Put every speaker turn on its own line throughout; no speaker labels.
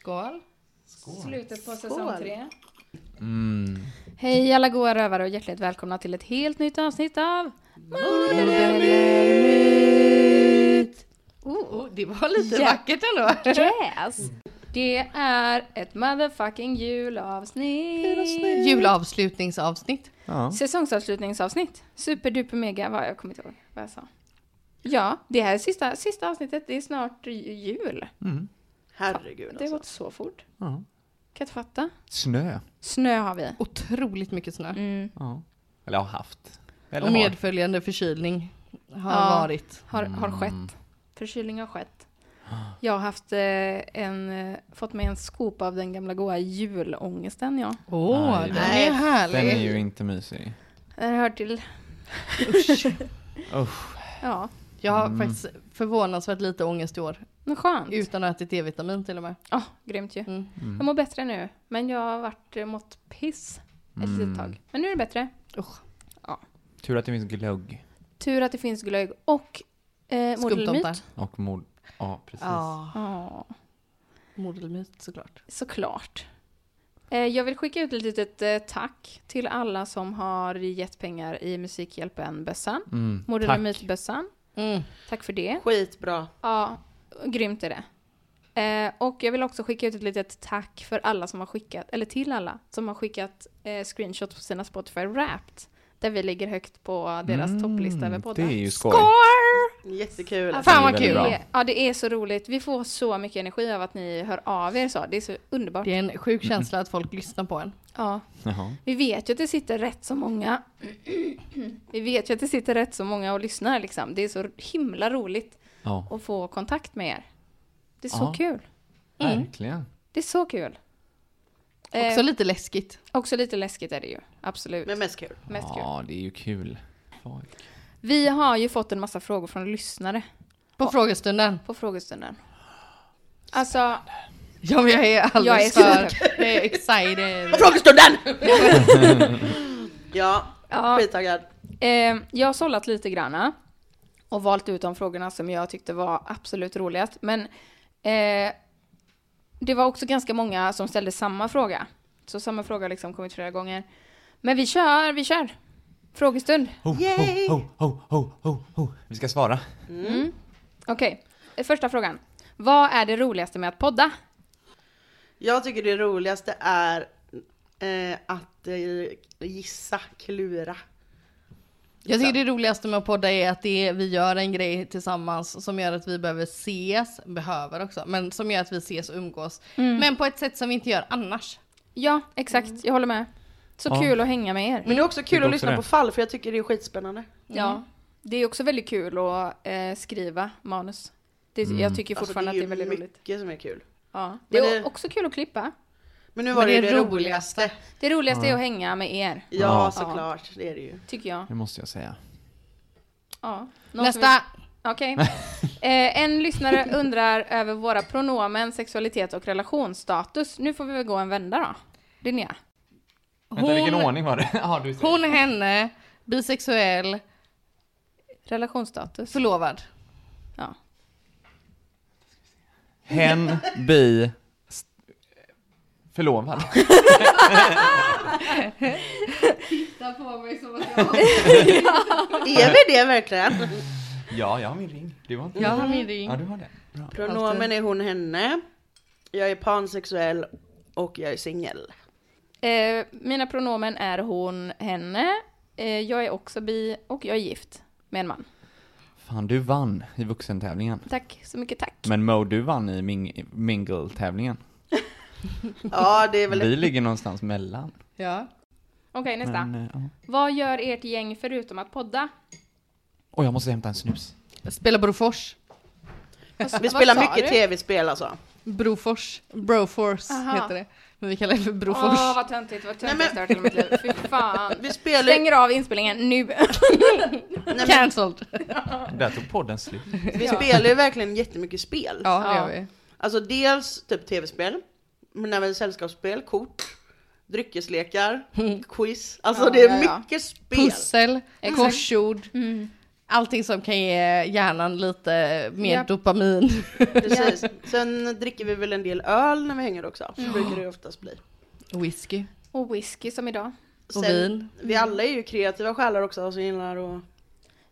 Skål!
Slutet på säsong
Skål.
tre.
Mm.
Hej alla goa rövare och hjärtligt välkomna till ett helt nytt avsnitt av
Modellermyt! Oh, oh, det var lite
Ja.
vackert ändå.
Jazz! Det är ett motherfucking julavsnitt.
Julavslutningsavsnitt.
Ja.
Säsongsavslutningsavsnitt. Superduper mega, vad jag kommer inte ihåg vad jag sa. Ja, det här är sista, sista avsnittet. Det är snart jul.
Herregud
Det har
alltså.
gått så fort.
Ja.
Kan inte fatta.
Snö.
Snö har vi.
Otroligt mycket snö.
Mm.
Ja. Eller har haft. Eller
Och
har.
medföljande förkylning har
Ja.
varit.
Har, har
Mm.
skett. Förkylning har skett. Jag har haft eh, en, eh, fått med en skop av den gamla goa julångesten, ja.
Åh,
Nej,
den
nej.
är härlig.
Den är ju inte mysig.
Det hör till,
Usch.
ja,
Jag har
Mm.
faktiskt förvånansvärt lite ångest i år.
Men skönt.
Utan att ätit D-vitamin till och med.
Ja, grymt ju.
Mm.
Jag mår bättre nu, men jag har varit eh, mått piss ett
Mm.
litet tag. Men nu är det bättre.
Tur att det finns glögg.
Tur att det finns glögg och eh, modelmyt.
Och mord. Ja, precis.
Ja,
Ja,
modelmyt såklart.
såklart. Eh, jag vill skicka ut ett litet eh, tack till alla som har gett pengar i Musikhjälpen-bössan.
Mm. Tack.
Modelmyt-bössan.
Mm.
Tack för det.
Skitbra.
Ja, grymt är det. Eh, och jag vill också skicka ut ett litet tack för alla som har skickat, eller till alla, som har skickat eh, screenshots på sina Spotify Wrapped. Där vi ligger högt på deras
Mm,
topplista över poddar.
det är ju skoj.
Score!
Jättekul.
Ja,
Fan vad
Det är
kul!
Det ja, det är så roligt. Vi får så mycket energi av att ni hör av er så. Det är så underbart.
Det är en sjuk känsla att folk lyssnar på en.
Ja.
Jaha.
Vi vet ju att det sitter rätt så många. vi vet ju att det sitter rätt så många och lyssnar liksom. Det är så himla roligt
Ja,
att få kontakt med er. Det är så
Ja.
kul.
verkligen.
Det är så kul. Eh,
Också lite läskigt.
också lite läskigt är det ju. Absolut.
Men mest kul.
Mest kul.
Ja, det är ju kul. Folk.
Vi har ju fått en massa frågor från lyssnare
På frågestunden.
på frågestunden. Alltså,
Ja, men jag är alldeles
Jag är så
för jag är excited.
Frågestunden! ja,
ja,
skittaggad.
eh, jag har sållat lite granna och valt ut de frågorna som jag tyckte var absolut roligast. Men eh, det var också ganska många som ställde samma fråga. Så samma fråga har liksom kommit flera gånger. Men vi kör, vi kör! Frågestund.
Ho,
Yay!
ho, ho, ho, ho. Vi ska svara.
Mm. Okej, första frågan. Vad är det roligaste med att podda?
Jag tycker det roligaste är eh, att eh, gissa, klura.
Jag tycker det roligaste med att podda är att det är, vi gör en grej tillsammans som gör att vi behöver ses, behöver också, men som gör att vi ses och umgås. Men på ett sätt som vi inte gör annars.
Ja, exakt. Jag håller med. Så
Ja.
kul att hänga med er.
Men det är också kul
Tycker
att
också
lyssna
det.
på fall för jag tycker det är skitspännande.
Ja. Det är också väldigt kul att eh, skriva manus. Det,
Mm.
Jag tycker
Alltså,
fortfarande att det är väldigt roligt.
mycket som är kul.
Ja. Det är
det-
också kul att klippa.
Men nu
Men
var det,
det
det
roligaste.
Det roligaste är att hänga med er,
Ja,
Ja.
såklart. Det är det ju.
tycker jag.
Det måste jag säga.
Ja. Någon
Nästa!
Okej. Eh, en lyssnare undrar över våra pronomen, sexualitet och relationsstatus. Nu får vi väl gå en vända då. Linnea.
Vänta, vilken ordning var det? Ja, du
hon, henne, bisexuell,
Relationsstatus.
förlovad.
Ja.
Hen, bi, förlovad.
Titta på mig som att jag
Är vi det verkligen?
Ja, jag har min ring. Du har inte
Jag har min ring.
Ja, du har det. Bra.
Pronomen är hon, henne. Jag är pansexuell och jag är singel.
Eh, mina pronomen är hon, henne. Eh, jag är också bi och jag är gift med en man.
Fan, du vann i vuxentävlingen.
Tack så mycket, tack.
Men Mo, du vann i ming- mingle-tävlingen.
Ja, det är väl
Vi ligger någonstans mellan.
Ja.
Okej, nästa.
Men, eh, ja.
Vad gör ert gäng förutom att podda?
Oj, jag måste hämta en snus.
Spela Brofors.
Vi spelar
sa
mycket
du?
tv-spel alltså.
Brofors. Broforce
Aha.
heter det. Men vi kallar det för Brofors.
Åh, vad töntigt, vad
Nej,
töntigt
men-
jag har hört i mitt liv. Fy fan.
Vi spelar ju-
Stänger av inspelningen nu.
Nej, men,
Cancelled.
Där tog podden slut.
vi spelar ju verkligen jättemycket spel.
Ja, det
Ja.
gör vi.
Alltså dels typ tv-spel, men även sällskapsspel, kort, dryckeslekar, quiz. Alltså
Ja,
det är
ja, ja.
mycket spel.
Pussel,
Exakt.
korsord.
Mm.
Allting som kan ge hjärnan lite mer
Japp.
dopamin.
Precis. Sen dricker vi väl en del öl när vi hänger också. Så brukar det oftast bli.
Whisky.
Och whisky som idag.
Och
Sen,
vin.
Vi alla är ju kreativa själar också som gillar och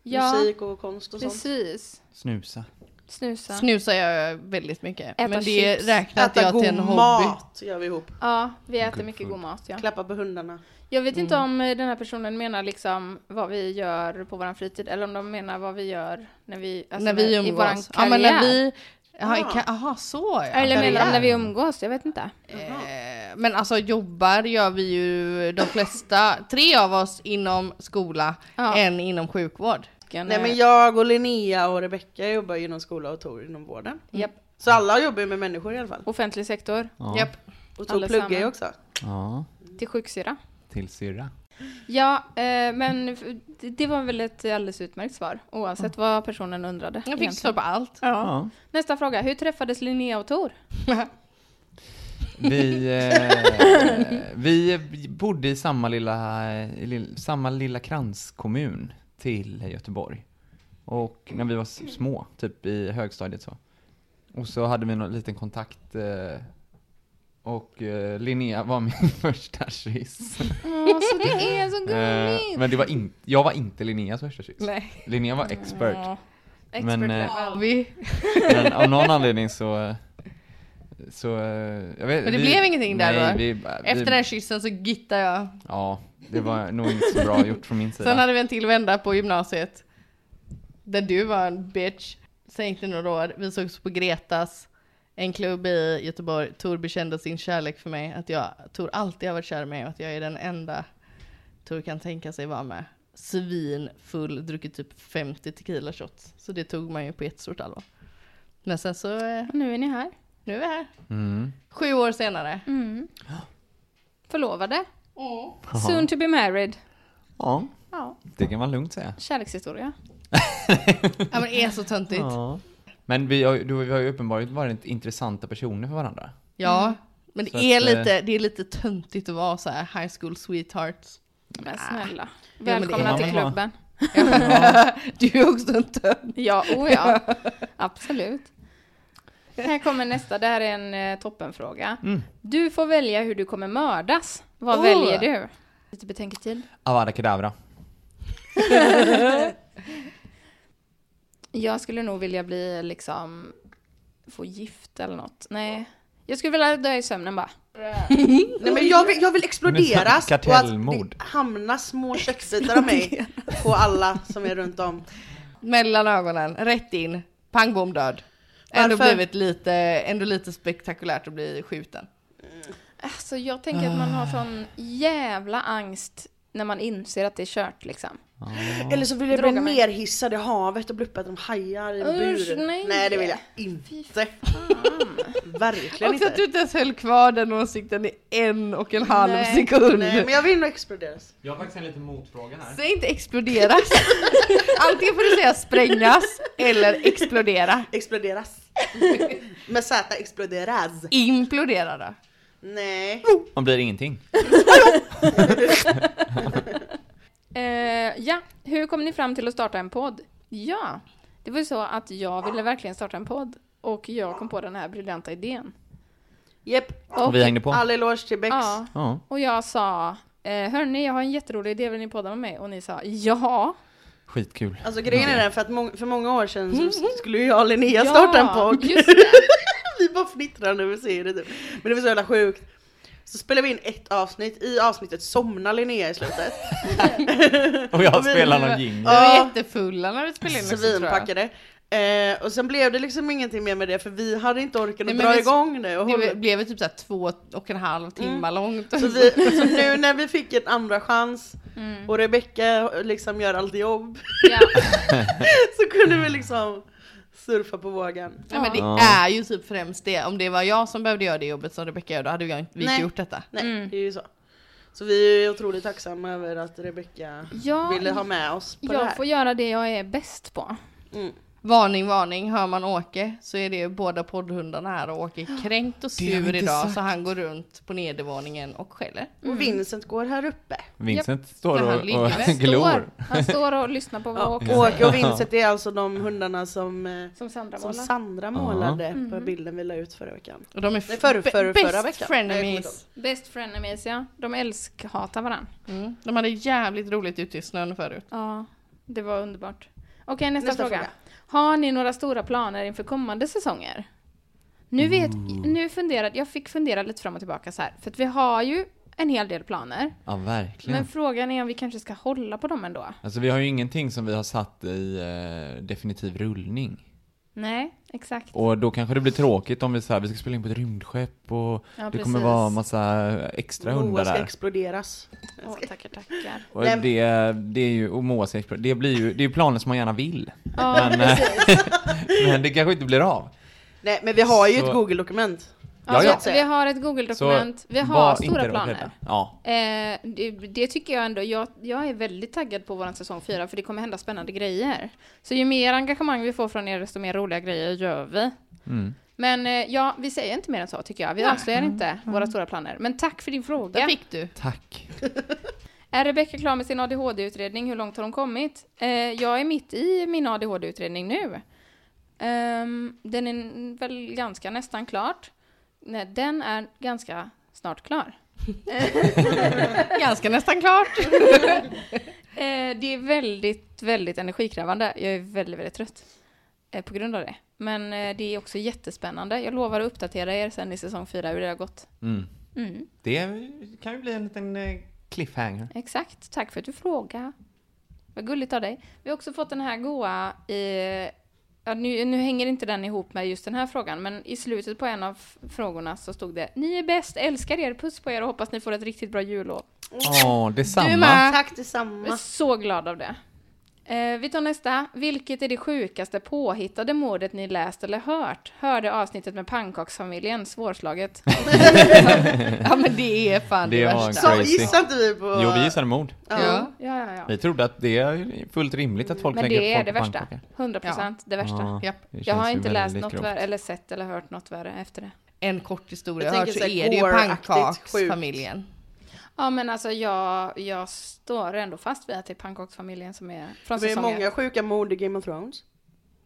Ja,
musik och konst och sånt.
precis.
Snusa.
Snusa.
Snusar jag väldigt mycket.
Äta
men det
chips.
räknar
Äta
jag till
god
en hobby.
mat gör vi ihop.
Ja, vi äter mycket god mat. Ja.
Klappa på hundarna.
Jag vet inte
Mm.
om eh, den här personen menar liksom vad vi gör på våran fritid eller om de menar vad vi gör när vi, alltså
när vi
i våran
umgås.
karriär.
Ja men när vi...
Ah.
aha, så ja.
Eller menar de när vi umgås? Jag vet inte.
Eh, Men alltså jobbar gör vi ju de flesta, tre av oss inom skola,
Ja.
en inom sjukvård.
Nej,
Nej men jag och Linnea och Rebecka jobbar ju inom skola och Tor inom vården.
Japp.
Så alla jobbar ju med människor i alla fall.
Offentlig sektor,
Ja.
Japp.
Och Tor pluggar ju också.
Ja,
till sjuksyra.
till syrra.
Ja, eh, men det- var väl ett alldeles utmärkt svar oavsett vad personen undrade.
Jag fick svar på allt.
Ja.
Ja.
Nästa fråga, hur träffades Linnea och Tor?
Vi, eh, vi bodde i samma lilla, i lill- samma lilla kranskommun till Göteborg. Och när vi var små, typ i högstadiet så. Och så hade vi någon liten kontakt. Eh, och eh, Linnea var min första kyss.
Åh, så det är så
Eh,
gulligt!
men det var in, jag var inte Linneas första kyss.
Nej.
Linnea var expert.
Ja. Expert
Men, eh, Men av någon anledning så... Så, eh, jag vet,
Men det
vi-
blev ingenting där
nej,
då?
Vi, vi,
efter den här kyssen så gittade jag.
Ja, det var nog inte så bra gjort från min sida.
Sen hade vi en till vända på gymnasiet. Där du var en bitch. Sen gick det några år, vi sågs på Gretas. En klubb i Göteborg. Tor bekände sin kärlek för mig. Att jag, Tor alltid har varit kär i mig och att jag är den enda Tor kan tänka sig vara med. Svin full, druckit typ 50 tequila shots. Så det tog man ju på ett stort allvar. Men sen så, eh,
Nu är ni här.
Nu är vi här.
Mm.
Sju år senare.
Mm. Förlovade.
Jaha.
Soon to be married.
Ja,
Ja,
det kan man lugnt säga.
kärlekshistoria.
Ja men det är så töntigt.
Ja. Men vi har, vi har ju uppenbarligen varit intressanta personer för varandra.
Ja, men det
Så
är,
att,
lite, det är lite töntigt att vara så här high school sweethearts.
Men snälla.
men det
Välkomna till
Ja, vad-
klubben.
Du är också en tönt.
Ja, oh ja. Absolut. Här kommer nästa. Det här är en eh, toppenfråga.
Mm.
Du får välja hur du kommer mördas. Vad
Oh.
väljer du? Lite betänketid.
Avada Kedavra.
Jag skulle nog vilja bli liksom få gift eller något. Nej. Jag skulle vilja dö i sömnen bara.
Nej men jag vill, jag vill exploderas och
Kartellmord.
att det hamnar små köttbitar av mig på alla som är runt om.
Mellan ögonen, rätt in, pang bom död. Ändå
Varför?
blivit lite, ändå lite spektakulärt att bli skjuten.
Alltså jag tänker att man har sån jävla angst när man inser att det är kört liksom.
Eller så vill jag bli
Droga mig.
nerhissad i havet och bli uppäten av hajar i en
Usch,
bur.
nej.
det vill jag inte. Verkligen
Också att
inte.
du inte ens höll kvar den åsikten i en och en halv
Nej.
sekund.
Nej men jag vill nog exploderas.
Jag har faktiskt en liten motfråga här.
Säg inte exploderas. Antingen får du säga sprängas eller explodera.
Exploderas. Med Z, exploderas.
Implodera då.
Nej.
Man blir ingenting.
Eh, ja, hur kom ni fram till att starta en podd? Ja, det var ju så att jag ville verkligen starta en podd och jag kom på den här briljanta idén.
Japp.
Och vi hängde på.
All eloge till Bex.
Ja,
Ja.
och jag sa eh, Hörni, jag har en jätterolig idé, vill ni podda med mig? Och ni sa ja.
Skitkul.
Alltså grejen är den för att må- för många år sedan så skulle ju jag och Linnea
ja,
starta en podd.
Just det.
Vi bara fnittrar när vi ser det typ. Men det var så jävla sjukt. Så spelade vi in ett avsnitt, i avsnittet somnar Linnea i slutet.
Och jag
vi-
spelar någon
Vi
jingel.
var
Ja.
jättefulla när vi spelade in också.
Svinpackade. Eh, och sen blev det liksom ingenting mer med det för vi hade inte orkat
Nej,
att dra
vi-
igång det. Och.
Det blev typ såhär två och en halv timme långt.
Så, vi, så nu när vi fick en andra chans
Mm.
och Rebecca liksom gör allt jobb
Ja.
så kunde vi liksom surfa på vågen.
Ja, men det
Ja.
är ju typ främst det. Om det var jag som behövde göra det jobbet som Rebecca gör, då hade jag inte, vi inte
Nej.
gjort detta.
Nej,
Mm.
det är ju så. Så vi är otroligt tacksamma över att Rebecca
Ja,
ville ha med oss på det
Jag
här.
får göra det jag är bäst på.
Mm.
Varning, varning, hör man Åke så är det ju båda poddhundarna här och Åke är kränkt och sur idag
sagt.
så han går runt på nedervåningen och skäller.
Och Vincent går här uppe.
Vincent står
Men han
och, och glor.
Står, han står och lyssnar på vad
Ja,
Åke
Åke
säger.
och Vincent är alltså de hundarna som, eh,
Som Sandra
som
målar.
Sandra målade på bilden vi la ut förra veckan.
Och de är
Nej, förr-
be-
förr-
best
förra veckan.
Frenemies.
Best frenemies ja. De älskhatar varandra.
Mm. De hade jävligt roligt ute i snön förut.
Ja, det var underbart. Okej, nästa,
Nästa
fråga.
fråga.
Har ni några stora planer inför kommande säsonger? Nu vet, nu funderade, jag fick fundera lite fram och tillbaka så här, för att vi har ju en hel del planer.
Ja, verkligen.
Men frågan är om vi kanske ska hålla på dem ändå.
Alltså vi har ju ingenting som vi har satt i eh, definitiv rullning.
Nej, exakt.
Och då kanske det blir tråkigt om vi säger vi ska spela in på ett rymdskepp och
Ja,
det
precis.
kommer vara massa extra hundar
Moa ska
där.
exploderas.
Åh, tackar, tackar.
Och
Nej,
det, det är ju, och Moa ska explo- det blir ju, det är ju planer som man gärna vill.
Ja,
Men, men det kanske inte blir av.
Nej men vi har ju
Så-
ett Google-dokument.
Ja, ja.
så vi har ett Google-dokument, vi har stora planer.
Ja.
Eh, det, det tycker jag ändå, jag, jag är väldigt taggad på vår säsong 4 för det kommer hända spännande grejer. Så ju mer engagemang vi får från er desto mer roliga grejer gör vi.
Mm.
Men eh, ja, vi säger inte mer än så tycker jag. Vi avslöjar inte våra stora planer. Men tack för din fråga.
fick du.
Tack.
Är Rebecka klar med sin ADHD-utredning? Hur långt har hon kommit? Eh, jag är mitt i min ADHD-utredning nu. Ehm, den är väl ganska nästan klart. Nej, den är ganska snart klar.
Ganska nästan klart.
Eh, det är väldigt, väldigt energikrävande. Jag är väldigt, väldigt trött eh, på grund av det. Men eh, det är också jättespännande. Jag lovar att uppdatera er sen i säsong 4 hur det har gått.
Mm.
Mm,
Det kan ju bli en liten cliffhanger.
exakt. Tack för att du frågade. Vad gulligt av dig. Vi har också fått den här goa i... Ja, nu, nu hänger inte den ihop med just den här frågan, men i slutet på en av frågorna så stod det Ni är bäst, älskar er, puss på er och hoppas ni får ett riktigt bra jullov.
Åh, detsamma.
Du med.
Tack
Jag är
detsamma.
så glad av det. Eh, vi tar nästa. Vilket är det sjukaste påhittade mordet ni läst eller hört? Hörde avsnittet med pannkaksfamiljen, svårslaget.
Ja men det är fan det,
Det
värsta.
Så gissar inte vi på...
Jo, vi gissade mord.
Ja.
Ja.
Ja, ja.
Vi trodde att det är fullt rimligt att folk
Men
lägger
det är
folk
det
på
värsta.
pannkakor.
100 procent det värsta.
Ja, det
Jag har inte läst något
grovt.
värre, eller sett eller hört något värre efter det.
En kort historia
Jag
jag hört så
så
är det ju pannkaksfamiljen.
Ja, men alltså jag, jag står ändå fast vid att det är pannkaksfamiljen som är från
Det är många sjuka mord i Game of Thrones.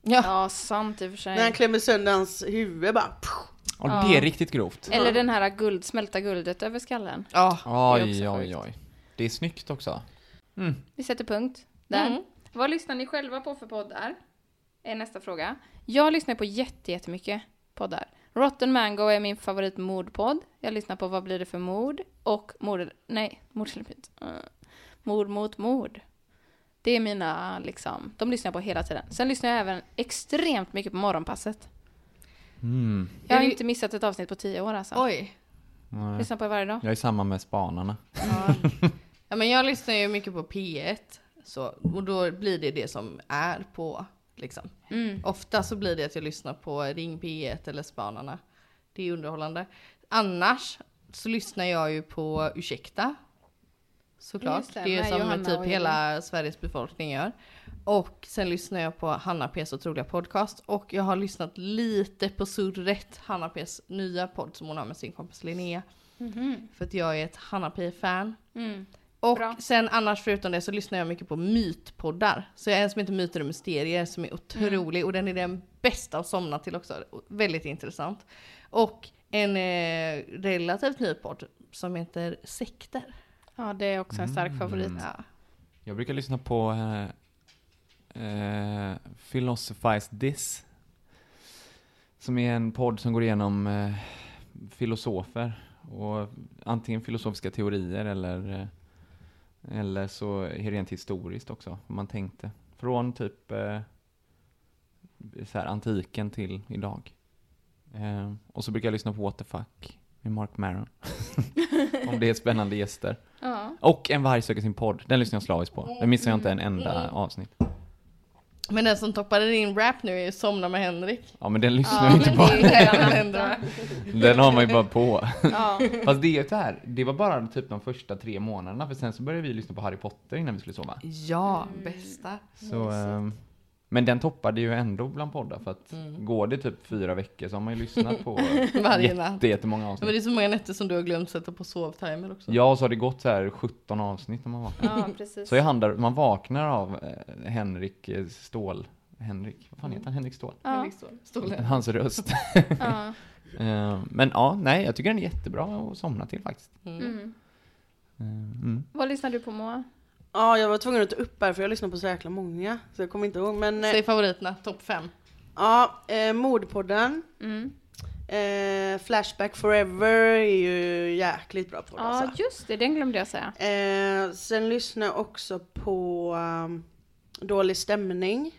Ja.
Ja, sant i och för sig.
När han klämmer sönder hans huvud bara.
Och
Ja.
det är riktigt grovt.
Eller den här guld, smälta guldet över skallen.
Ja.
är
Oj,
också
oj, oj. Det är snyggt också.
Vi sätter punkt där.
Mm.
Vad lyssnar ni själva på för poddar? Är nästa fråga. Jag lyssnar på jätte, jättemycket poddar. Rotten Mango är min favorit mordpodd. Jag lyssnar på Vad blir det för mord? Och mord... Nej, mord eller myt. Uh, mord mot mord. Det är mina, liksom... De lyssnar jag på hela tiden. Sen lyssnar jag även extremt mycket på Morgonpasset.
Mm.
Jag har inte missat ett avsnitt på tio år alltså.
Oj.
Nej.
Lyssnar på det varje dag.
Jag är samma med spanarna.
Ja. ja men jag lyssnar ju mycket på P1. Så, och då blir det det som är på liksom.
Mm.
Ofta så blir det att jag lyssnar på Ring P1 eller Spanarna. Det är underhållande. Annars så lyssnar jag ju på Ursäkta. Såklart.
Det,
det, är
med
som
Johanna
typ hela Sveriges befolkning gör. Och sen lyssnar jag på Hanna P's otroliga podcast. Och jag har lyssnat lite på Surret, Hanna P's nya podd som hon har med sin kompis Linnea.
Mhm.
För att jag är ett Hanna P-fan.
Mm.
Och
Bra.
sen annars förutom det så lyssnar jag mycket på mytpoddar. Så jag är en som heter Myter och Mysterier som är otrolig och den är den bästa att somna till också. Väldigt intressant. Och en eh, relativt ny podd som heter Sekter.
Ja, det är också en stark favorit.
Ja.
Jag brukar lyssna på eh, eh, Philosophize This. Som är en podd som går igenom eh, filosofer. Och antingen filosofiska teorier eller, eh, eller så rent historiskt också, om man tänkte. Från typ eh, så här, antiken till idag. Eh, och så brukar jag lyssna på What the fuck med Mark Maron. om det är spännande gäster.
Ja.
Och En varg söker sin podd. Den lyssnar jag slaviskt på. Den missar jag inte en enda avsnitt.
Men den som toppade din rap nu är ju Somna med Henrik.
Ja men den lyssnar
Ja,
jag inte på.
ju
Den
har man ju bara på.
Ja.
Fast det är så här, det var bara typ de första tre månaderna för sen så började vi lyssna på Harry Potter innan vi skulle sova.
Ja, bästa.
Så, ehm, men den toppade ju ändå bland poddar för att går det typ fyra veckor så har man ju lyssnat på
Varje
jätte, jättemånga
Men det är
avsnitt.
så många nätter som du har glömt sätta på sovtimer också.
Ja, och så har det gått så här 17 avsnitt när man vaknar.
ja, precis.
Så jag handlar, man vaknar av eh, Henrik eh, Stål, Henrik, vad fan heter han? Henrik Stål?
Ja,
Henrik Ståhl. Stolen.
Hans röst.
ja.
Eh, men ja, nej, jag tycker den är jättebra att somna till faktiskt.
Mm.
Eh, mm.
Vad lyssnar du på Moa?
Ja, jag var tvungen att ta upp här för jag lyssnar på så jäkla många. Så jag kommer inte ihåg. Men eh,
Säg favoriterna, topp fem.
ja, eh, Mordpodden.
Mm.
Eh, Flashback Forever är ju jäkligt bra podd
Ja,
alltså.
just det, den glömde jag säga.
Eh, sen lyssnar jag också på um, Dålig stämning.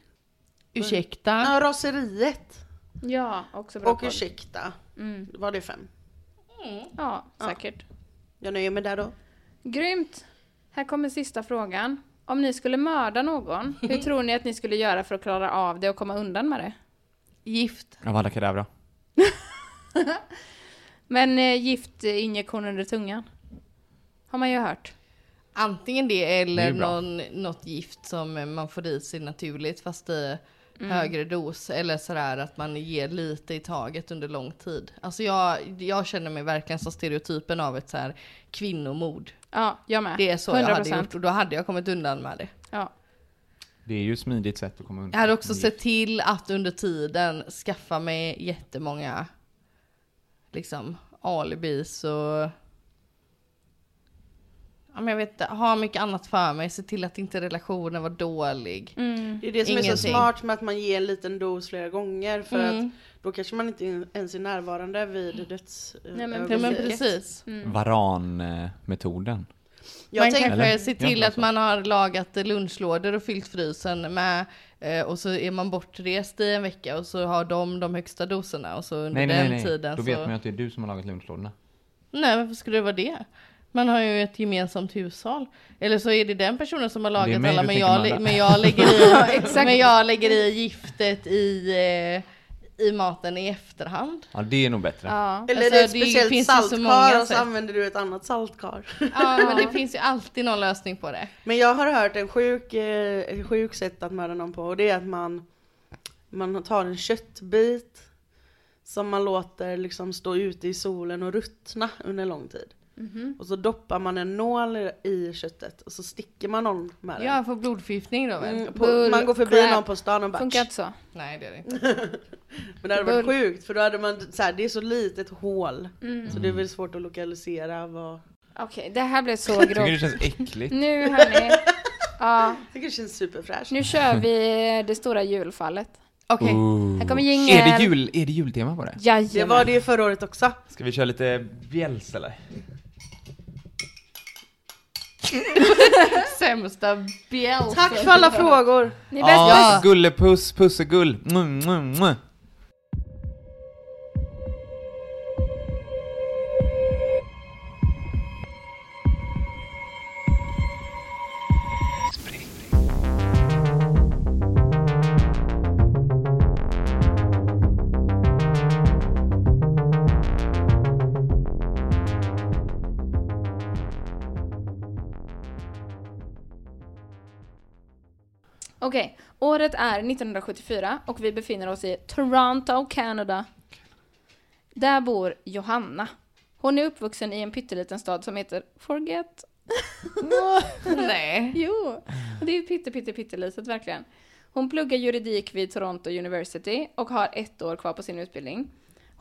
Ursäkta.
Ja, Raseriet.
Ja, också bra
Och
podd.
Ursäkta.
Mm.
Var det fem?
Ja, säkert.
Jag nöjer mig där då.
Grymt! Här kommer sista frågan. Om ni skulle mörda någon, hur tror ni att ni skulle göra för att klara av det och komma undan med det?
Gift.
Av alla kadavra.
Men eh, giftinjektion under tungan? Har man ju hört.
Antingen det
Det är
eller
bra.
någon, något gift som man får i sig naturligt fast i
Mm.
högre dos. Eller sådär att man ger lite i taget under lång tid. Alltså jag, jag känner mig verkligen som stereotypen av ett så här kvinnomord.
Ja, jag med.
Det är så jag hade
100%.
gjort och då hade jag kommit undan med det.
Ja.
Det är ju ett smidigt sätt att komma undan.
Jag hade också sett till att under tiden skaffa mig jättemånga liksom alibis och men jag vet ha mycket annat för mig, se till att inte relationen var dålig.
Mm.
Det är det som är så
Ingenting.
smart med att man ger en liten dos flera gånger. För
Mm.
att då kanske man inte ens är närvarande vid döds...
Nej, men
Ja men precis.
Varan-metoden.
Jag
man
tänker,
kanske
Jag
till att
så.
man har lagat lunchlådor och fyllt frysen med eh, och så är man bortrest i en vecka och så har de de högsta doserna och så under
Nej, nej,
den
nej, nej.
tiden
Då
så...
vet man ju att det är du som har lagat lunchlådorna.
Nej, varför skulle det vara det? Man har ju ett gemensamt hushåll. Eller så är det den personen som har
Det
lagat alla, men jag, men jag lägger i,
Ja,
men jag lägger i giftet i, eh, i maten i efterhand.
Ja, det är nog bättre.
Ja.
eller
Alltså,
det är ett
det
speciellt
så många
saltkar och så använder du ett annat saltkar.
Ja, men det finns ju alltid någon lösning på det.
Men jag har hört en sjuk, eh, ett sjuk sätt att mörda någon på och det är att man, man tar en köttbit som man låter liksom stå ute i solen och ruttna under lång tid.
Mhm.
Och så doppar man en nål i köttet och så sticker man någon med den.
Ja, för blodförgiftning då väl?
Mm, på,
Bull
man går förbi
crap.
någon på stan och bara
Funkar inte så.
Nej, det är det inte.
Men det hade varit
Bull.
sjukt för då hade man så här, det är så litet hål.
Mm.
Så det är väl svårt att lokalisera vad...
Okej, det här blev så
Jag tycker det
grovt.
känns äckligt.
Nu hörni. Ja,
Jag tycker det känns superfräscht.
nu kör vi det stora julfallet.
Okej.
Ooh.
Här kommer jingeln.
Är det, jul, är det jultema på det?
Jajamän.
Det var det ju förra året också.
Ska vi köra lite bjälls eller?
Sämsta bjälsen.
Tack för alla frågor!
Ni är bäst.
Ja, gullepuss, pussegull. Mm, mm, mm.
Okej, året är 1974 och vi befinner oss i Toronto, Canada. Där bor Johanna. Hon är uppvuxen i en pytteliten stad som heter Forget.
Nej.
Jo, och det är ju pytte, pytte, pyttelitet verkligen. Hon pluggar juridik vid Toronto University och har ett år kvar på sin utbildning.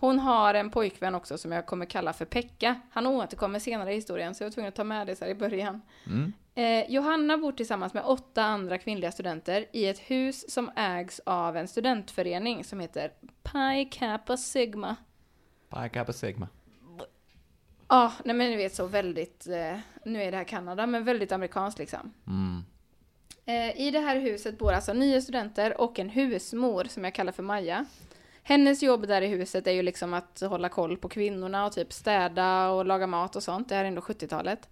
Hon har en pojkvän också som jag kommer kalla för Pekka. Han återkommer senare i historien, så jag var tvungen att ta med det så här i början.
Mm.
Eh, Johanna bor tillsammans med åtta andra kvinnliga studenter i ett hus som ägs av en studentförening som heter Pi Kappa Sigma.
Pi Kappa Sigma.
Ja, nej men ni vet så väldigt, eh, nu är det här Kanada, men väldigt amerikanskt liksom.
Mm.
Eh, I det här huset bor alltså nio studenter och en husmor som jag kallar för Maja. Hennes jobb där i huset är ju liksom att hålla koll på kvinnorna och typ städa och laga mat och sånt. Det här är ändå 70-talet.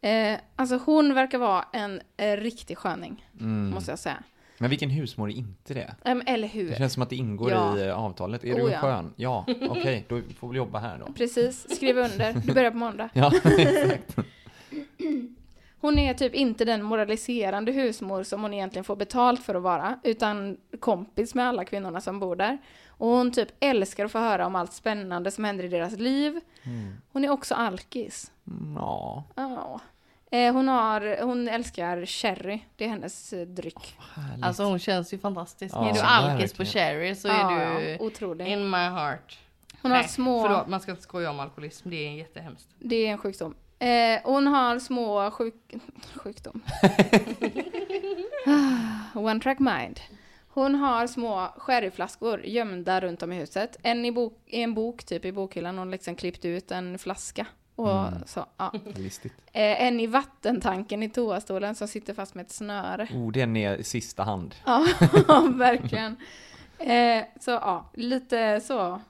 Eh, alltså hon verkar vara en eh, riktig sköning,
Mm.
måste jag säga.
Men vilken husmor är inte det?
Em, eller hur?
Det känns som att det ingår
Ja.
i eh, avtalet. Är
Oh,
du
ja.
skön? Ja, okej, då får vi jobba här då.
Precis, skriv under. Du börjar på måndag.
Ja, exakt.
Hon är typ inte den moraliserande husmor som hon egentligen får betalt för att vara, utan kompis med alla kvinnorna som bor där. Och hon typ älskar att få höra om allt spännande som händer i deras liv. Hon är också alkis.
Mm, Ja,
Ja. Eh, hon, har, hon älskar sherry, det är hennes eh, dryck.
härligt.
Alltså hon känns ju fantastisk.
Ja,
är du alkis på Cherry så
Ja,
är du
otrolig.
in my heart.
Hon har
Nej,
små...
Förlåt, man ska inte skoja om alkoholism. Det är jättehemskt.
Det är en sjukdom. Eh, hon har små sjuk... sjukdom. Ah, One track mind. Hon har små sherryflaskor gömda runt om i huset. En i, bok, i en bok, typ i bokhyllan. Hon liksom klippt ut en flaska. Och så, ja.
Listigt.
eh, en i vattentanken i toastolen som sitter fast med ett snöre.
Oh, den är i sista hand.
Ja, verkligen. Eh, så ja, lite så.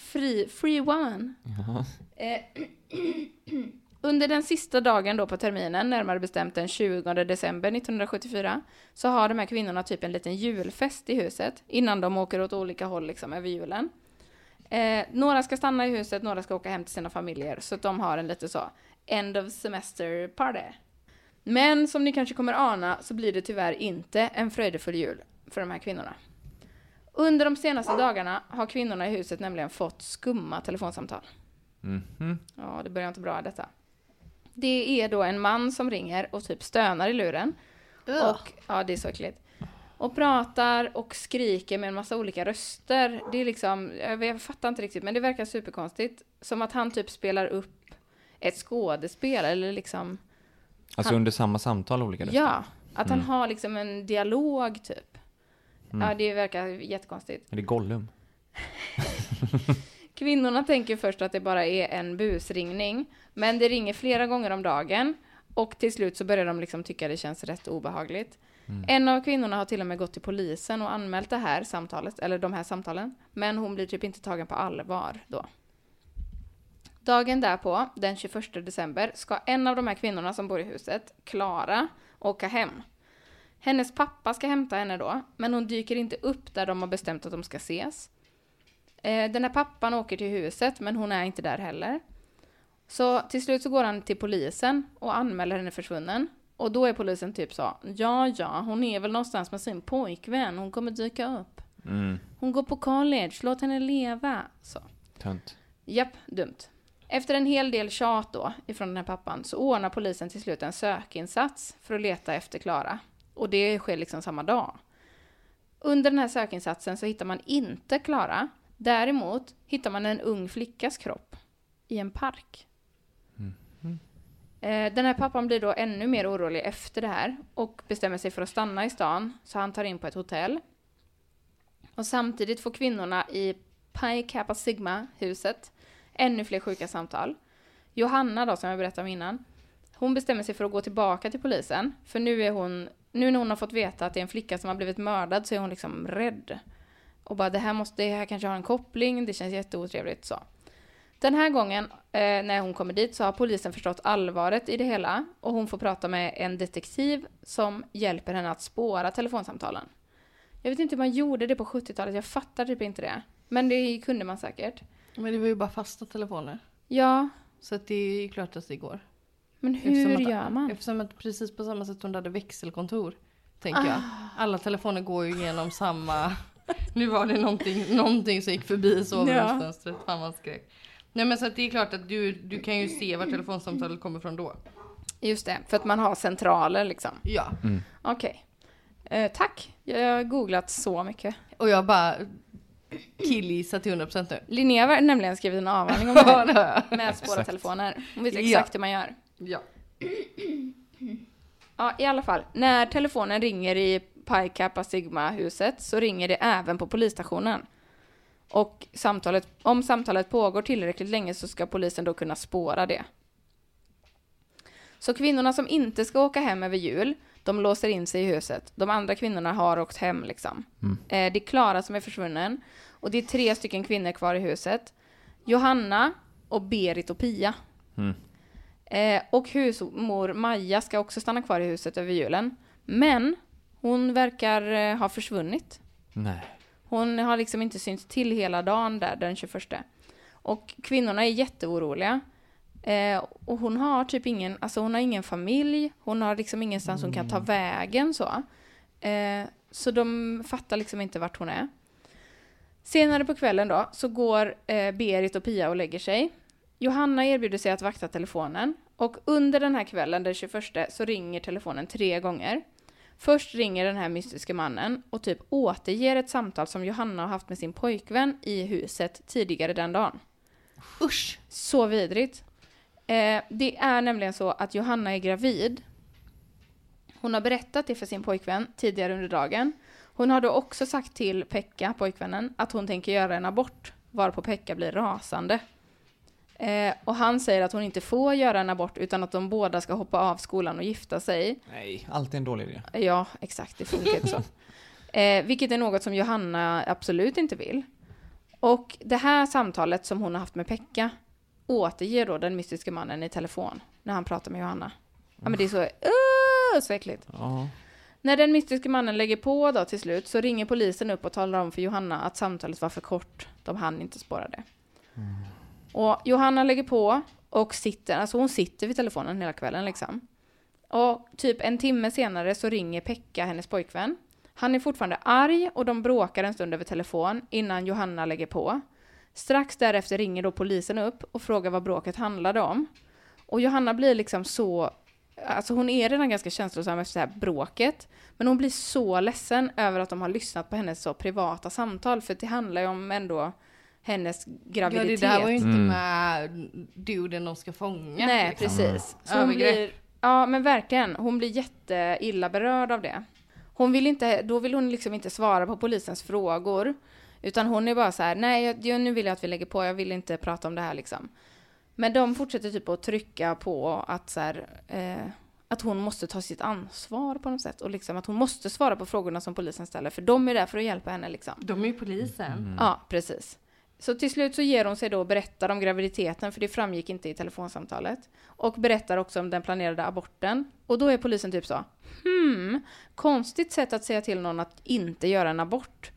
Free, free one.
Ja.
Eh, Under den sista dagen då på terminen, närmare bestämt den 20 december 1974, så har de här kvinnorna typ en liten julfest i huset innan de åker åt olika håll liksom över julen. Eh, några ska stanna i huset, några ska åka hem till sina familjer, så att de har en lite så end of semester party. Men som ni kanske kommer ana så blir det tyvärr inte en fröjdefull jul för de här kvinnorna. Under de senaste dagarna har kvinnorna i huset nämligen fått skumma telefonsamtal.
Mhm.
Ja, det börjar inte bra detta. Det är då en man som ringer och typ stönar i luren. Och, ja, det är så äckligt. Och pratar och skriker med en massa olika röster. Det är liksom, jag, fattar inte riktigt, men det verkar superkonstigt. Som att han typ spelar upp ett skådespel eller liksom,
Alltså
Han-
under samma samtal olika röster?
ja, att han
Mm.
har liksom en dialog typ.
Mm.
Ja, det verkar jättekonstigt.
Är det Gollum?
Kvinnorna tänker först att det bara är en busringning, men det ringer flera gånger om dagen och till slut så börjar de liksom tycka det känns rätt obehagligt. En av kvinnorna har till och med gått till polisen och anmält det här samtalet, eller de här samtalen, men hon blir typ inte tagen på allvar då. Dagen därpå, den 21 december, ska en av de här kvinnorna som bor i huset, Klara, åka hem. Hennes pappa ska hämta henne då, men hon dyker inte upp där de har bestämt att de ska ses. Eh, Den här pappan åker till huset, men hon är inte där heller. Så till slut så går han till polisen och anmäler henne försvunnen. Och då är polisen typ så, ja ja, hon är väl någonstans med sin pojkvän, hon kommer dyka upp.
Mm,
Hon går på college, låt henne leva. Så.
tönt.
Japp, dumt. Efter en hel del tjat då, ifrån den här pappan, så ordnar polisen till slut en sökinsats för att leta efter Klara. Och det sker liksom samma dag. Under den här sökinsatsen så hittar man inte Klara. Däremot hittar man en ung flickas kropp i en park. Eh, den här pappan blir då ännu mer orolig efter det här och bestämmer sig för att stanna i stan, så han tar in på ett hotell. Och samtidigt får kvinnorna i Pi Kappa Sigma-huset ännu fler sjuka samtal. Johanna då, som jag berättade om innan, hon bestämmer sig för att gå tillbaka till polisen, för nu är hon, nu när hon har fått veta att det är en flicka som har blivit mördad så är hon liksom rädd. Och bara det här måste, det här kanske har en koppling, det känns jätteotrevligt så. Den här gången eh, när hon kommer dit så har polisen förstått allvaret i det hela och hon får prata med en detektiv som hjälper henne att spåra telefonsamtalen. Jag vet inte hur man gjorde det på 70-talet, jag fattar typ inte det. Men det kunde man säkert.
Men det var ju bara fasta telefoner.
Ja,
Så att det är ju klart att det går.
men hur
att-
gör man?
Eftersom att precis på samma sätt hon hade växelkontor. Tänker jag.
Ah.
Alla telefoner går ju igenom samma... Nu var det någonting, någonting som gick förbi sovrumsfönstret. Fan vad skrek. Nej men så att det är klart att du, du kan ju se var telefonsamtalet kommer från då.
Just det, för att man har centraler liksom.
Ja.
Okej. Eh, tack, jag har googlat så mycket.
Och jag bara... killgissa till 100% nu.
Linnea har nämligen skrivit en avhandling om det här med att spåra
Exakt.
telefoner. Hon vet
Ja.
exakt hur man gör.
Ja.
Ja, i alla fall. När telefonen ringer i Pi Kappa Sigma-huset så ringer det även på polisstationen. Och samtalet, om samtalet pågår tillräckligt länge så ska polisen då kunna spåra det. Så kvinnorna som inte ska åka hem över jul, de låser in sig i huset. De andra kvinnorna har åkt hem liksom. Eh, det är Klara som är försvunnen. Och det är tre stycken kvinnor kvar i huset. Johanna och Berit och Pia. Eh, och husmor Maja ska också stanna kvar i huset över julen. Men hon verkar eh, ha försvunnit.
Nej.
Hon har liksom inte synts till hela dagen där den 21. Och kvinnorna är jätteoroliga. Eh, och hon har typ ingen, alltså hon har ingen familj, hon har liksom ingenstans hon kan ta vägen så. Eh, så de fattar liksom inte vart hon är. Senare på kvällen då så går eh, Berit och Pia och lägger sig. Johanna erbjuder sig att vakta telefonen och under den här kvällen, den 21, så ringer telefonen tre gånger. Först ringer den här mystiska mannen och typ återger ett samtal som Johanna har haft med sin pojkvän i huset tidigare den dagen.
Usch!
Så vidrigt. Eh, det är nämligen så att Johanna är gravid. Hon har berättat det för sin pojkvän tidigare under dagen. Hon har då också sagt till Pekka, pojkvännen, att hon tänker göra en abort, varpå Pekka blir rasande. Eh, och han säger att hon inte får göra en abort utan att de båda ska hoppa av skolan och gifta sig.
Nej, alltid en dålig idé.
Ja, exakt, det funkar inte så. Eh, vilket är något som Johanna absolut inte vill. Och det här samtalet som hon har haft med Pekka återger då den mystiska mannen i telefon när han pratar med Johanna. Ja men det är så, uh, så äckligt.
Ja.
När den mystiska mannen lägger på då till slut så ringer polisen upp och talar om för Johanna att samtalet var för kort. De hann inte spåra det. Och Johanna lägger på och sitter, alltså hon sitter vid telefonen hela kvällen liksom. Och typ en timme senare så ringer Pekka, hennes pojkvän. Han är fortfarande arg och de bråkar en stund över telefon innan Johanna lägger på. Strax därefter ringer då polisen upp och frågar vad bråket handlade om. Och Johanna blir liksom så, alltså hon är redan ganska känslosam efter det här bråket. Men hon blir så ledsen över att de har lyssnat på hennes så privata samtal, för det handlar ju om ändå hennes
Ja,
graviditet.
det där var ju inte
Mm.
med duden de ska fånga.
Nej,
liksom.
precis. Så hon blir, ja, men verkligen. Hon blir jätteilla berörd av det. Hon vill inte, då vill hon liksom inte svara på polisens frågor. Utan hon är bara så här, nej, jag, nu vill jag att vi lägger på, jag vill inte prata om det här liksom. Men de fortsätter typ att trycka på att så här, eh, att hon måste ta sitt ansvar på något sätt. Och liksom att hon måste svara på frågorna som polisen ställer, för de är där för att hjälpa henne liksom.
De är ju polisen.
Ja, precis. Så till slut så ger hon sig då och berättar om graviditeten, för det framgick inte i telefonsamtalet. Och berättar också om den planerade aborten. Och då är polisen typ så, hmm, konstigt sätt att säga till någon att inte göra en abort.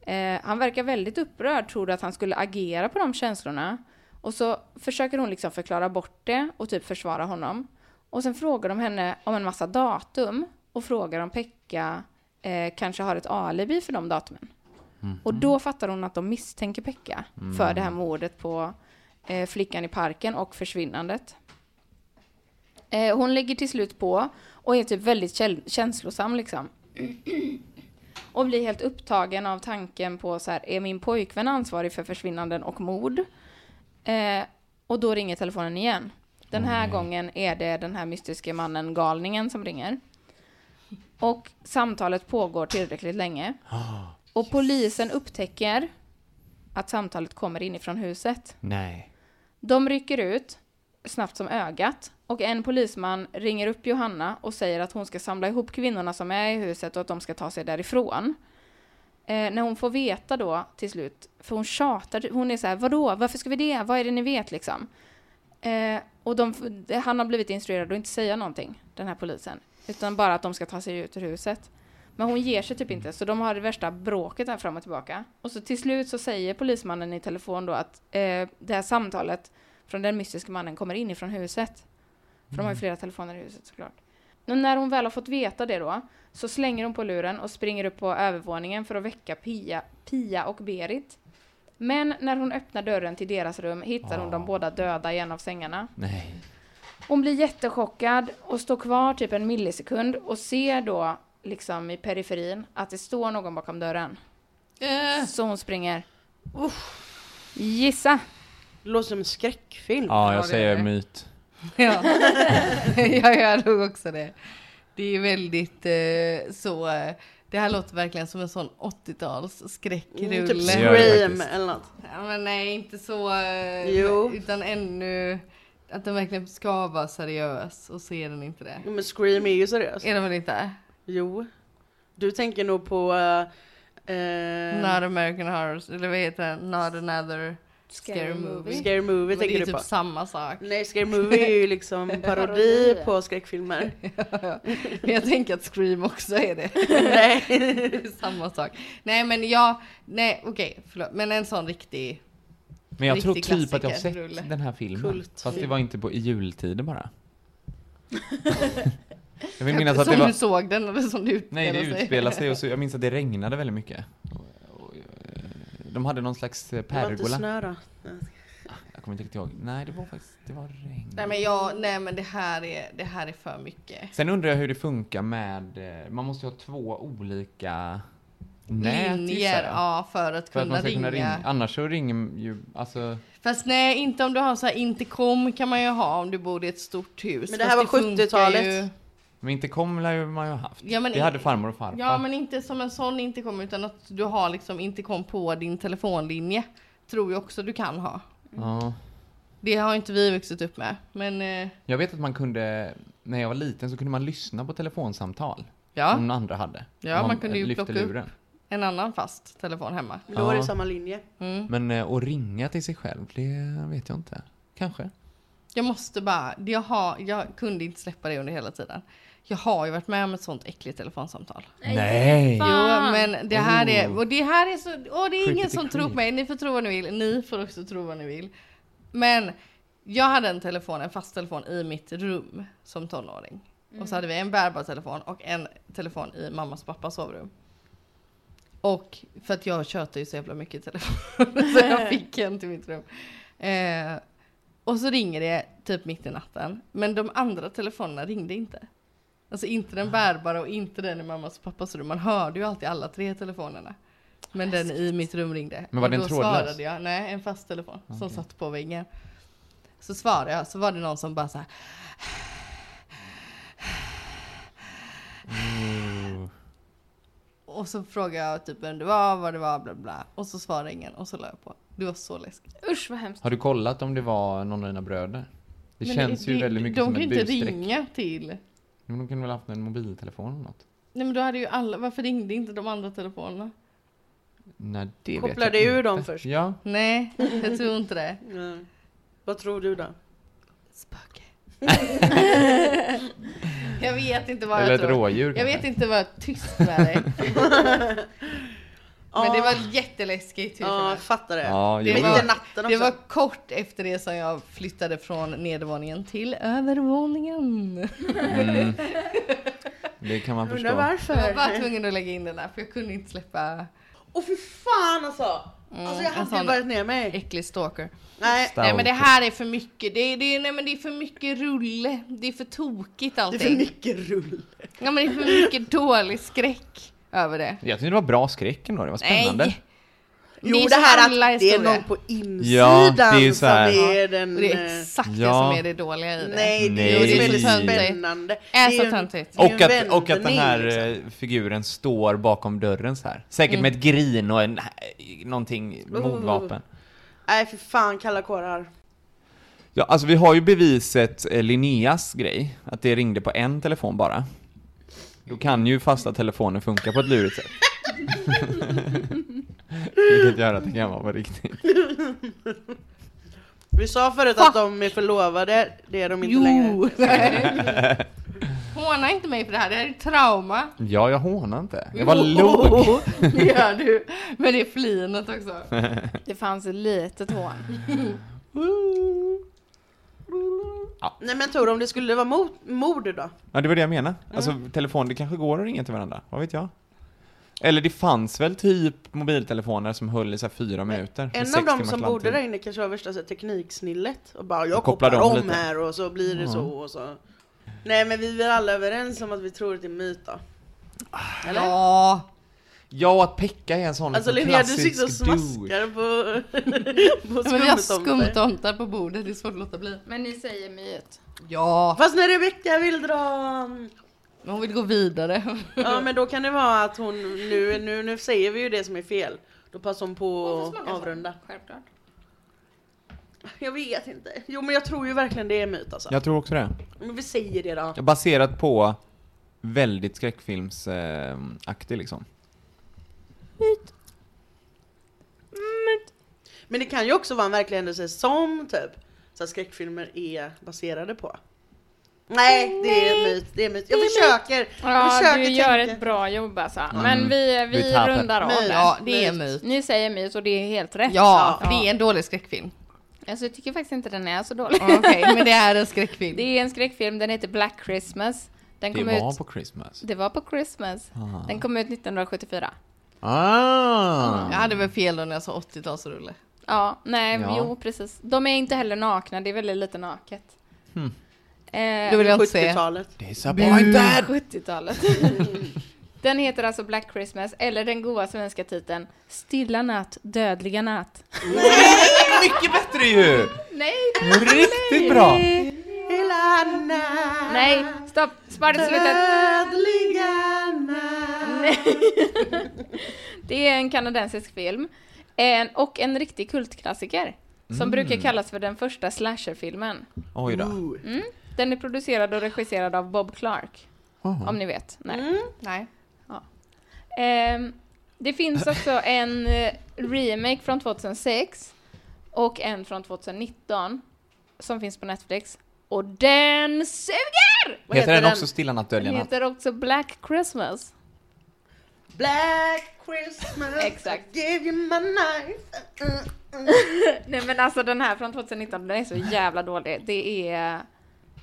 Eh, han verkar väldigt upprörd, tror du att han skulle agera på de känslorna? Och så försöker hon liksom förklara bort det och typ försvara honom. Och sen frågar de henne om en massa datum och frågar om Pekka eh, kanske har ett alibi för de datumen. Och då fattar hon att de misstänker Pekka för det här mordet på eh, flickan i parken och försvinnandet. Eh, hon lägger till slut på och är typ väldigt känslosam liksom. Och blir helt upptagen av tanken på så här, är min pojkvän ansvarig för försvinnanden och mord? Eh, och då ringer telefonen igen. Den här gången är det den här mystiska mannen, galningen, som ringer. Och samtalet pågår tillräckligt länge. Och polisen upptäcker att samtalet kommer inifrån huset.
Nej.
De rycker ut snabbt som ögat och en polisman ringer upp Johanna och säger att hon ska samla ihop kvinnorna som är i huset och att de ska ta sig därifrån. Eh, när hon får veta då till slut, för hon tjatar, hon är så här, vadå, varför ska vi det, vad är det ni vet liksom? Eh, och de, han har blivit instruerad att inte säga någonting, den här polisen, utan bara att de ska ta sig ut ur huset. Men hon ger sig typ inte, så de har det värsta bråket här fram och tillbaka. Och så till slut så säger polismannen i telefon då att eh, det här samtalet från den mystiska mannen kommer inifrån huset. För de har ju flera telefoner i huset såklart. Men när hon väl har fått veta det då, så slänger hon på luren och springer upp på övervåningen för att väcka Pia, Pia och Berit. Men när hon öppnar dörren till deras rum hittar hon dem båda döda i en av sängarna.
Nej.
Hon blir jättechockad och står kvar typ en millisekund och ser då liksom i periferin att det står någon bakom dörren.
Eh,
Så hon springer Gissa.
Det låter som en skräckfilm.
Ja,
Ja,
jag säger
det.
myt.
Ja, jag gör nog också det. Det är väldigt eh, så, eh, det här låter verkligen som en sån 80-tals skräckrulle.
Mm, typ Scream eller något.
Ja, men nej, inte så, eh,
Jo.
utan ännu, att den verkligen ska vara seriös och så är den inte det.
Men Scream är ju seriös.
Är den väl inte?
Jo. Du tänker nog på... Uh,
Not American Horror, eller vad heter den? Not another scary, movie.
Scary Movie
det
tänker
är
du
typ
på.
samma sak.
Nej, Scary Movie är ju liksom parodi på skräckfilmer.
Men jag tänker att Scream också är det.
Nej.
Det är samma sak. Nej men jag, nej okej förlåt. Men en sån riktig,
Men jag tror typ att jag har sett den här filmen.
Kult.
Fast det var inte på, i jultider bara. Jag vill minnas att
som
det var...
du såg den eller som du
Nej, det
utspelade sig.
sig och så, jag minns att det regnade väldigt mycket. Eh, De hade någon slags eh,
Det var inte
pergola.
snö då.
Jag kommer inte riktigt ihåg. Nej, det var faktiskt, det var regn.
Nej men jag, nej men det här är, det här är för mycket.
Sen undrar jag hur det funkar med, eh, man måste ju ha två olika nät
Linjer, ja för att
För att
kunna, ringa.
kunna ringa. Annars så ringer ju, alltså,
Fast nej, inte om du har så här intercom kan man ju ha om du bor i ett stort hus.
Men det
Fast
här var
funkar
70-talet.
Men inte kom lär ju man ju ha haft.
Ja, men
det hade farmor och farfar.
Ja men inte som en sån intercom utan att du har liksom intercom på din telefonlinje. Tror jag också du kan ha.
Ja.
Det har inte vi vuxit upp med. Men eh,
Jag vet att man kunde, när jag var liten så kunde man lyssna på telefonsamtal.
ja,
Som andra hade.
Ja,
Om
man kunde ju plocka upp.
luren.
en annan fast telefon hemma.
Då var det
Ja.
samma linje.
Mm.
Men eh, att ringa till sig själv, det vet jag inte. Kanske.
Jag måste bara, jag, har, jag kunde inte släppa det under hela tiden. Jag har ju varit med om ett sånt äckligt telefonsamtal.
Nej!
Jo, men det här är,
Oh.
och det här är så, och det är ingen som tror på mig. Ni får tro vad ni vill, ni får också tro vad ni vill. Men jag hade en telefon, en fast telefon i mitt rum som tonåring. Och så hade vi en bärbar telefon och en telefon i mammas och pappas sovrum. Och för att jag tjötade ju så jävla mycket i telefon så jag fick en till mitt rum. Eh, och så ringer det typ mitt i natten. Men de andra telefonerna ringde inte. Alltså inte den bärbara och inte den i mammas och pappas rum. Man hörde ju alltid alla tre telefonerna. Men den i mitt rum ringde.
Men var
Och
den
då
trådlös?
svarade jag, nej en fast telefon som
Okej.
satt på väggen. Så svarade jag, så var det någon som bara så här.
Oh.
Och så frågade jag typ vem det var, vad det var, bla bla. Och så svarade ingen och så la jag på. Det var så läskigt.
Usch vad hemskt.
Har du kollat om det var någon av dina bröder? Det
Men
känns ju
det-
väldigt mycket
de
som
kan
ett
ju inte
busstreck.
ringa till.
Men de kunde väl haft en mobiltelefon eller något?
Nej men då hade ju alla, varför ringde inte de andra telefonerna?
Nej, det vet
Kopplade
jag
ur
inte.
dem först.
Ja.
Nej, jag tror inte det.
Nej. Vad tror du då?
Spöke. jag vet inte vad
Eller
jag
ett
tror.
rådjur
Jag
kanske.
vet inte vad jag tyst med dig. Men det var jätteläskigt
Ja,
för
jag fattar det.
Ja,
Det var-
natten också.
Det var kort efter det som jag flyttade från nedervåningen till övervåningen.
Mm. Det kan man
Undrar
förstå.
Jag var
varför?
bara tvungen att lägga in den där för jag kunde inte släppa
Åh fy fan alltså! alltså jag hade ju varit ner mig.
äcklig stalker.
Nej,
Stalker.
Nej men det här är för mycket, det är, det är, nej, men det är för mycket rulle, det är för tokigt
det är
allting.
för mycket rull.
Ja men det är för mycket dålig skräck över det.
Jag tyckte det var bra skräck ändå, det var spännande.
Nej!
Jo
är
det här att det är någon på insidan
Ja, det är så
som är den...
Det är
eh,
exakt det
Ja.
som är det dåliga i det.
Nej, det
Nej.
är
det är
väldigt
så
spännande.
Är
Det
så
ju-
töntigt.
det är
Och att, och att den här
liksom.
eh, figuren står bakom dörren så här. Säkert
Mm.
med ett grin och en, eh, någonting, mordvapen.
Nej för fan kalla kårar.
Ja, alltså vi har ju beviset Linneas grej, att det ringde på en telefon bara. Då kan ju fasta telefoner funka på ett lurigt sätt. Vilket gör att det kan vara på riktigt.
Vi sa förut att de är förlovade, det är de inte längre.
Jo! nej. Håna inte mig för det här, det här är trauma.
Ja, jag hånar inte. Jag var låg.
Jo, det gör du. Men det är flinet också.
Det fanns ett litet hån.
Nej men Tor, om det skulle vara mord, mord då?
Ja, det var det jag menade. Alltså, telefon, det kanske går att ringa till varandra. Vad vet jag? Eller det fanns väl typ mobiltelefoner som höll i så fyra minuter.
En av
timmars
som bodde där inne kanske var värsta så tekniksnillet och bara jag
kopplar
kopplar
om
om här och så blir det
Ja.
så och så. Nej men vi är väl alla överens om att vi tror att det är myt då? Eller?
Ja.
Ja, att Pekka är en sån
Alltså
liksom
Linnea, du sitter och
klassisk
smaskar på, på
Ja, men vi har
skumtomtar.
skumtomtar på bordet, det är svårt att låta bli.
Men ni säger myet.
Ja,
Fast när Rebecka vill dra...
men hon vill gå vidare.
Ja men då kan det vara att hon, nu, nu, nu säger vi ju det som är fel. Då passar hon på att avrunda.
Självklart.
Jag vet inte. Jo men jag tror ju verkligen det är myt alltså.
Jag tror också det.
Men vi säger det då.
Baserat på väldigt skräckfilmsaktig liksom.
Men det kan ju också vara en verklig händelse som typ så här skräckfilmer är baserade på. Nej, det är myt. Det är myt. Jag försöker. jag
Ja,
försöker
du gör
tänka.
ett bra jobb alltså.
Mm.
Men vi, vi
Vi
rundar av
Myt.
det.
Ja, det är
myt.
myt.
Ni säger myt och det är helt rätt.
Ja,
Ja.
det är en dålig skräckfilm.
Alltså jag tycker faktiskt inte den är så dålig.
Okej, men det är en skräckfilm.
Det är en skräckfilm, den heter Black Christmas. Den
Det var
ut...
på Christmas.
Det var på Christmas.
Ah.
Den kom ut 1974.
Ah!
Jag hade väl fel då när jag sa 80-talsrulle.
Ja, nej,
Ja.
jo precis. De är inte heller nakna, det är väldigt lite naket.
Hmm.
Eh,
Det vill jag inte se.
70-talet.
Disappointed!
70-talet. den heter alltså Black Christmas, eller den goa svenska titeln Stilla natt, dödliga natt.
Mycket bättre ju!
Nej!
Riktigt bra!
Hela natt.
Nej, stopp! Spara till slutet.
Dödliga natt.
Det är en kanadensisk film. En, och en riktig kultklassiker. Som brukar kallas för den första slasherfilmen.
Oj då.
Ooh.
Den är producerad och regisserad av Bob Clark.
Aha.
Om ni vet. Nej.
Mm.
Nej.
Ehm, det finns också en eh, remake från 2006 och en från 2019 som finns på Netflix. Och den suger!
Vad
Heter den
den?
också Stilla natt,
Den
dödliga natt?
heter också Black Christmas.
Black Christmas.
Exakt.
I gave you my knife. Mm, mm.
Nej men alltså den här från 2019, den är så jävla dålig. Det är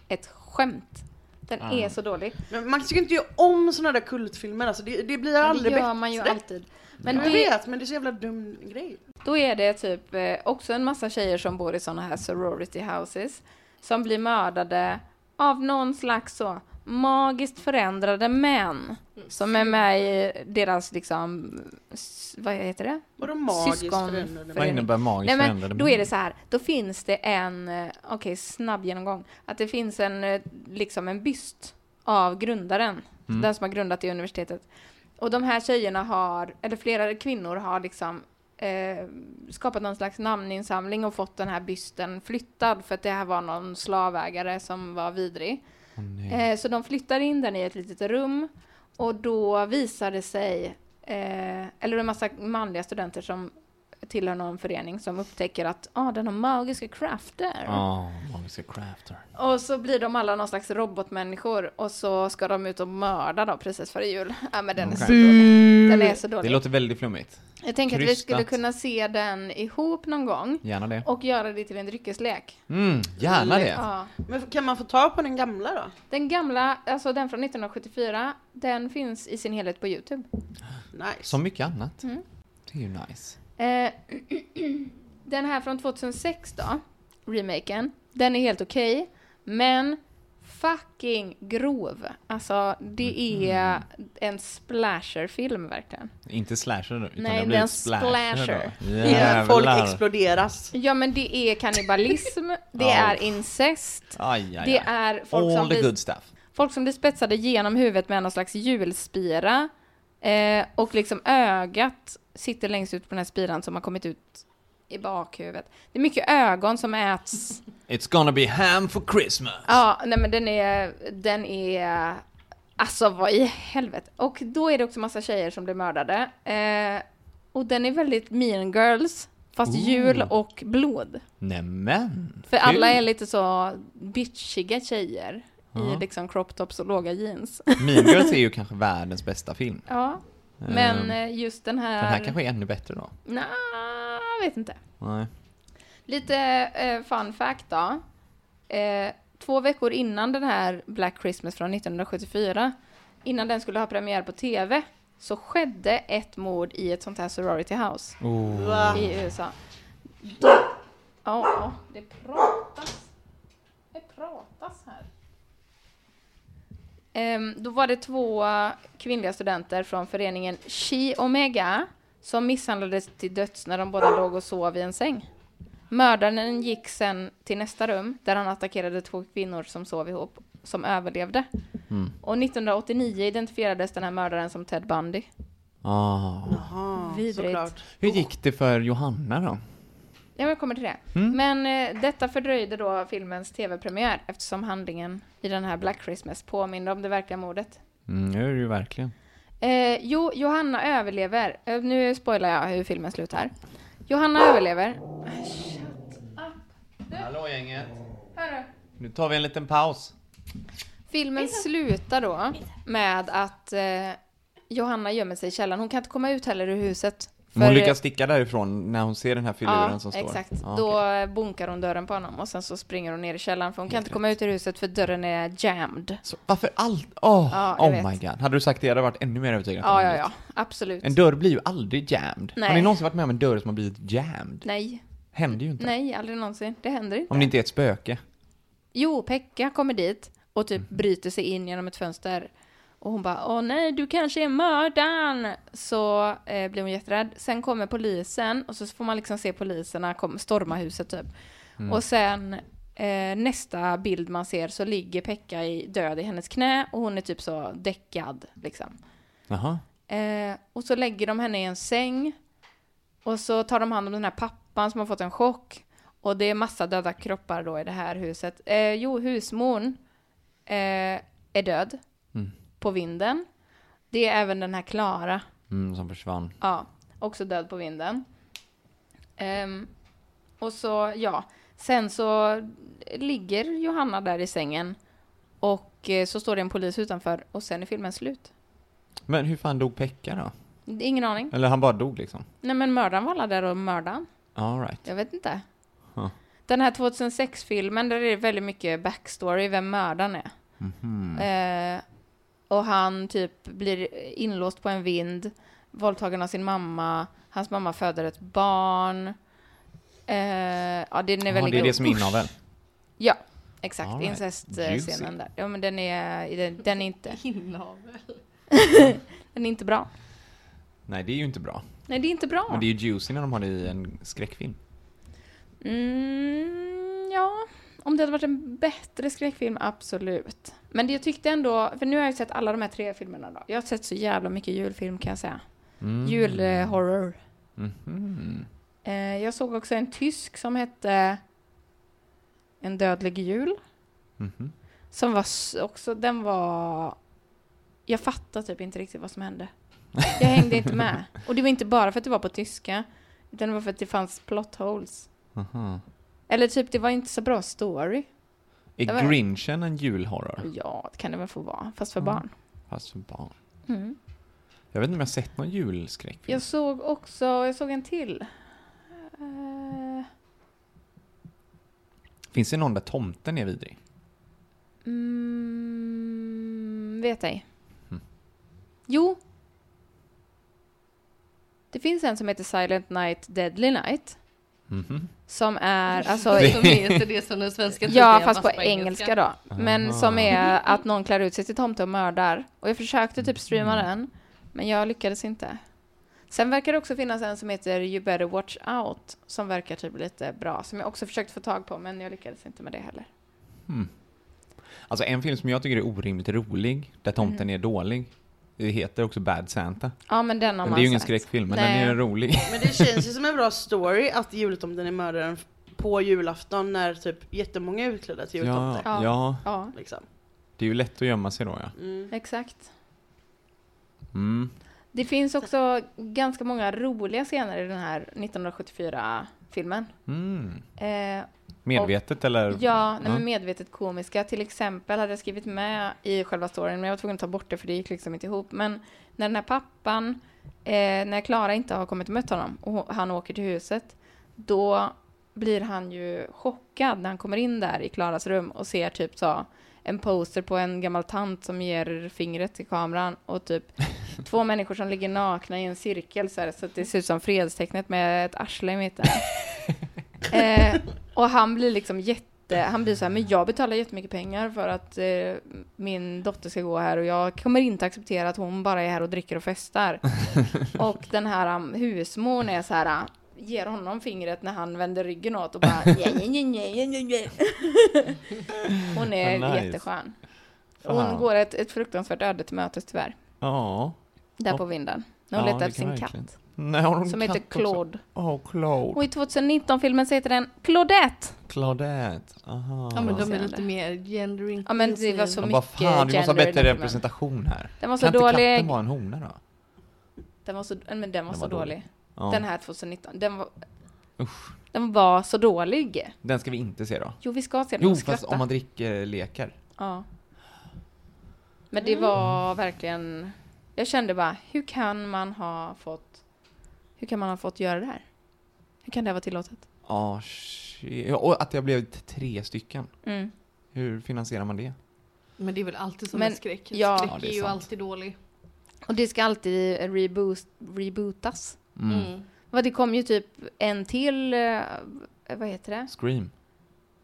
ett skämt. Den
Ah.
är så dålig.
Men man ska ju inte göra om såna där kultfilmer alltså. Det, det blir aldrig
det gör
bättre.
man ju alltid. Men
jag
det,
vet, men det är så jävla dum grej.
då är det typ eh, också en massa tjejer som bor i såna här sorority houses som blir mördade av någon slags så magiskt förändrade män som är med i deras liksom, vad heter det?
Vadå magiskt
Syskon-
förändrade
Vad innebär magiskt
Nej men
förändrade
då är det så här, då finns det en, eh, okej snabb genomgång, att det finns en, eh, liksom en byst av grundaren,
Mm.
den som har grundat det universitetet. Och de här tjejerna har, eller flera kvinnor har liksom eh, skapat någon slags namninsamling och fått den här bysten flyttad för att det här var någon slavägare som var vidrig.
Oh.
Eh, så de flyttar in den i ett litet rum och då visar det sig, eh, eller en massa manliga studenter som tillhör någon förening som upptäcker att ah, den har magiska krafter.
Ja, magiska crafter.
Och så blir de alla någon slags robotmänniskor och så ska de ut och mörda då precis före jul. Ja men den är så dålig. Den är så
Det
dålig.
låter väldigt flummigt.
Jag tänker att vi
krystat.
skulle kunna se den ihop någon gång
Gärna det.
och göra det till en dryckeslek.
Mm, gärna det.
Ja.
Men kan man få tag på den gamla då?
Den gamla, alltså den från 1974, den finns i sin helhet på Youtube.
Nice.
Som mycket annat.
Mm.
Det är ju nice.
Eh, den här från 2006 då, remaken, den är helt okej, men fucking grov. Alltså, det är en splasherfilm verkligen.
Inte slasher utan
Nej,
det blir
det är
ett splasher.
splasher.
då.
Ja, Folk exploderas.
Ja, men det är kannibalism, det
Ja.
är incest,
Aj, aj,
det
aj.
är folk som,
All the
blir,
good stuff.
folk som blir spetsade genom huvudet med någon slags hjulspira eh, och liksom ögat sitter längst ut på den här spiran som har kommit ut i bakhuvudet. Det är mycket ögon som äts.
It's gonna be ham for Christmas.
Ja, nej men den är, den är, alltså vad i helvete. Och då är det också massa tjejer som blir mördade. Eh, och den är väldigt mean girls, fast
Ooh.
jul och blod.
Nämen.
För alla är lite så bitchiga tjejer
Ja.
i liksom crop tops och låga jeans.
Mean Girls är ju kanske världens bästa film.
ja, men
Ehm,
eh, just den här...
Den här kanske är ännu bättre då.
Nja, jag vet inte.
Nej.
Lite eh, fun fact då. Eh, två veckor innan den här Black Christmas från 1974, innan den skulle ha premiär på TV, så skedde ett mord i ett sånt här sorority house
Oh.
I USA. Ja, det pratas. Det pratas här. Ehm, då var det två kvinnliga studenter från föreningen Chi Omega som misshandlades till döds när de båda låg och sov i en säng. Mördaren gick sen till nästa rum där han attackerade två kvinnor som sov ihop, som överlevde.
Mm.
Och 1989 identifierades den här mördaren som Ted Bundy.
Ah.
Jaha,
Vidrigt.
såklart.
Hur gick det för Johanna då?
Ja, jag kommer till det.
Mm.
Men eh, detta fördröjde då filmens tv-premiär eftersom handlingen i den här Black Christmas påminner om det verkliga mordet.
Mm, det är det ju verkligen.
Eh, jo, Johanna överlever. Eh, nu spoilar jag hur filmen slutar. Johanna överlever.
Hallå gänget.
Hörru.
Nu tar vi en liten paus.
Filmen slutar då med att eh, Johanna gömmer sig i källaren. Hon kan inte komma ut heller ur huset.
Men hon
För-
lyckas sticka därifrån när hon ser den här filuren
ja,
som står.
exakt.
Ja,
Då eh, bonkar hon dörren på honom och sen så springer hon ner i källaren för hon kan inte komma ut ur huset för dörren är jammed.
Så, varför allt? Åh,
Ja,
oh
vet.
my god. Hade du sagt det hade jag varit ännu mer övertygad.
Ja, ja, ja. Absolut.
En dörr blir ju aldrig jammed.
Nej.
Har ni någonsin varit med om en dörr som har blivit jammed?
Nej,
Händer ju inte.
nej, aldrig någonsin. Det händer inte.
Om det inte är ett spöke.
Jo, Pekka kommer dit och typ
Mhm.
bryter sig in genom ett fönster. Och hon bara, åh nej, du kanske är mördaren! Så eh, blir hon jätterädd. Sen kommer polisen och så får man liksom se poliserna kom, storma huset typ.
Mm.
Och sen eh, nästa bild man ser så ligger Pekka i, död i hennes knä och hon är typ så däckad liksom.
Jaha.
Eh, och så lägger de henne i en säng. Och så tar de hand om den här pappan som har fått en chock. Och det är massa döda kroppar då i det här huset. Eh, jo, husmorn eh, är död
Mm.
På vinden. Det är även den här Klara,
Mm, som försvann.
ja, också död på vinden. Ehm, och så, ja, sen så ligger Johanna där i sängen. Och eh, så står det en polis utanför och sen är filmen slut.
Men hur fan dog Pekka då?
Ingen aning.
Eller han bara dog liksom?
Nej men mördaren var alla där och mördaren.
All right.
Jag vet inte.
Huh.
Den här 2006-filmen, där är det väldigt mycket backstory, vem mördaren är.
Mhm.
Eh, och han typ blir inlåst på en vind, våldtagen av sin mamma, hans mamma föder ett barn. Eh, ja, den är
Ja,
väldigt
det är det som är
Usch.
inavel.
Ja, exakt.
Right.
Incestscenen
Juicy.
där. Ja, men den är, den, den är inte,
Inavel.
den är inte bra.
Nej, det är ju inte bra.
Nej, det är inte bra.
Men det är ju juicy när de har det i en skräckfilm.
Mm, ja, om det hade varit en bättre skräckfilm, absolut. Men det jag tyckte ändå, för nu har jag ju sett alla de här tre filmerna då. Jag har sett så jävla mycket julfilm kan jag säga.
Mm.
Julhorror.
Mhm.
Eh, jag såg också en tysk som hette En dödlig jul.
Mhm.
Som var också, den var... Jag fattar typ inte riktigt vad som hände. Jag hängde inte med. Och det var inte bara för att det var på tyska. Utan det var för att det fanns plot holes.
Aha.
Eller typ, det var inte så bra story.
Är
var-
Grinchen en julhorror?
Ja, det kan det väl få vara. Fast för
Mm.
barn.
Fast för barn.
Mm.
Jag vet inte om jag sett någon julskräckfilm.
Jag såg också, jag såg en till. Eh,
Finns det någon där tomten är vidrig?
mm, vet ej.
Mm.
Jo. Det finns en som heter Silent Night Deadly Night.
Mhm.
Som är, alltså...
Som heter det som den svenska
Ja, fast på engelska då. Men
Aha.
som är att någon klär ut sig till tomte och mördar. Och jag försökte typ streama
Mm.
den, men jag lyckades inte. Sen verkar det också finnas en som heter You better watch out, som verkar typ lite bra, som jag också försökt få tag på, men jag lyckades inte med det heller.
Hmm. Alltså en film som jag tycker är orimligt rolig, där tomten
Mhm.
är dålig, det heter också Bad Santa.
Ja, men den har
Men
man
det är ju ingen skräckfilm, men
Nej.
den är rolig.
Men det känns ju som en bra story att jultomten är mördaren på julafton när typ jättemånga är utklädda till
Ja,
jultomte.
Ja.
ja,
Ja,
Liksom.
det är ju lätt att gömma sig då ja.
Mm.
exakt.
Mm.
Det finns också ganska många roliga scener i den här 1974-filmen.
Mm.
Eh,
Medvetet eller?
Ja, nej,
Ja.
men medvetet komiska. Till exempel hade jag skrivit med i själva storyn, men jag var tvungen att ta bort det för det gick liksom inte ihop. Men när den här pappan, eh, när Klara inte har kommit och mött honom och han åker till huset, då blir han ju chockad när han kommer in där i Klaras rum och ser typ så en poster på en gammal tant som ger fingret till kameran och typ två människor som ligger nakna i en cirkel så, här, så att det ser ut som fredstecknet med ett arsle i mitten. Eh, och han blir liksom jätte han blir så här, men jag betalar jättemycket pengar för att eh, min dotter ska gå här och jag kommer inte acceptera att hon bara är här och dricker och festar. och den här um, husmorn är så här, uh, ger honom fingret när han vänder ryggen åt och bara. Hon är
nice.
jätteskön.
Fan.
Hon går ett, ett fruktansvärt öde till mötes tyvärr,
Ja.
där
Ja.
på vinden. När hon
Ja,
letar efter sin
verkligen.
katt.
Nej, har hon
Som heter
också?
Claude.
Åh, Claude.
Och i 2019-filmen så heter den Claudette.
Claudette. Aha.
Ja men de är lite mer gender
Ja, men det var så mycket
vad fan, vi måste ha bättre representation här.
Den var så
kan inte
dålig.
katten vara en hona då?
Den var så, men den var
Den
så
var
dålig.
dålig. Ja.
Den här 2019. Den var,
Usch.
den var så dålig.
Den ska vi inte se då.
Jo, vi ska se den
Jo, fast om man dricker lekar.
Ja. Men det var verkligen... Jag kände bara, hur kan man ha fått... Hur kan man ha fått göra det här? Hur kan det vara tillåtet?
Ja, shit. Och att det har blivit tre stycken.
Mm.
Hur finansierar man det?
Men det är väl alltid som
Men,
en skräck.
ja.
skräck
Ja, det
är
är
ju alltid dålig.
Och det ska alltid reboot, rebootas.
Mm.
Mm.
Vad det kom ju typ en till... eh, vad heter det?
Scream.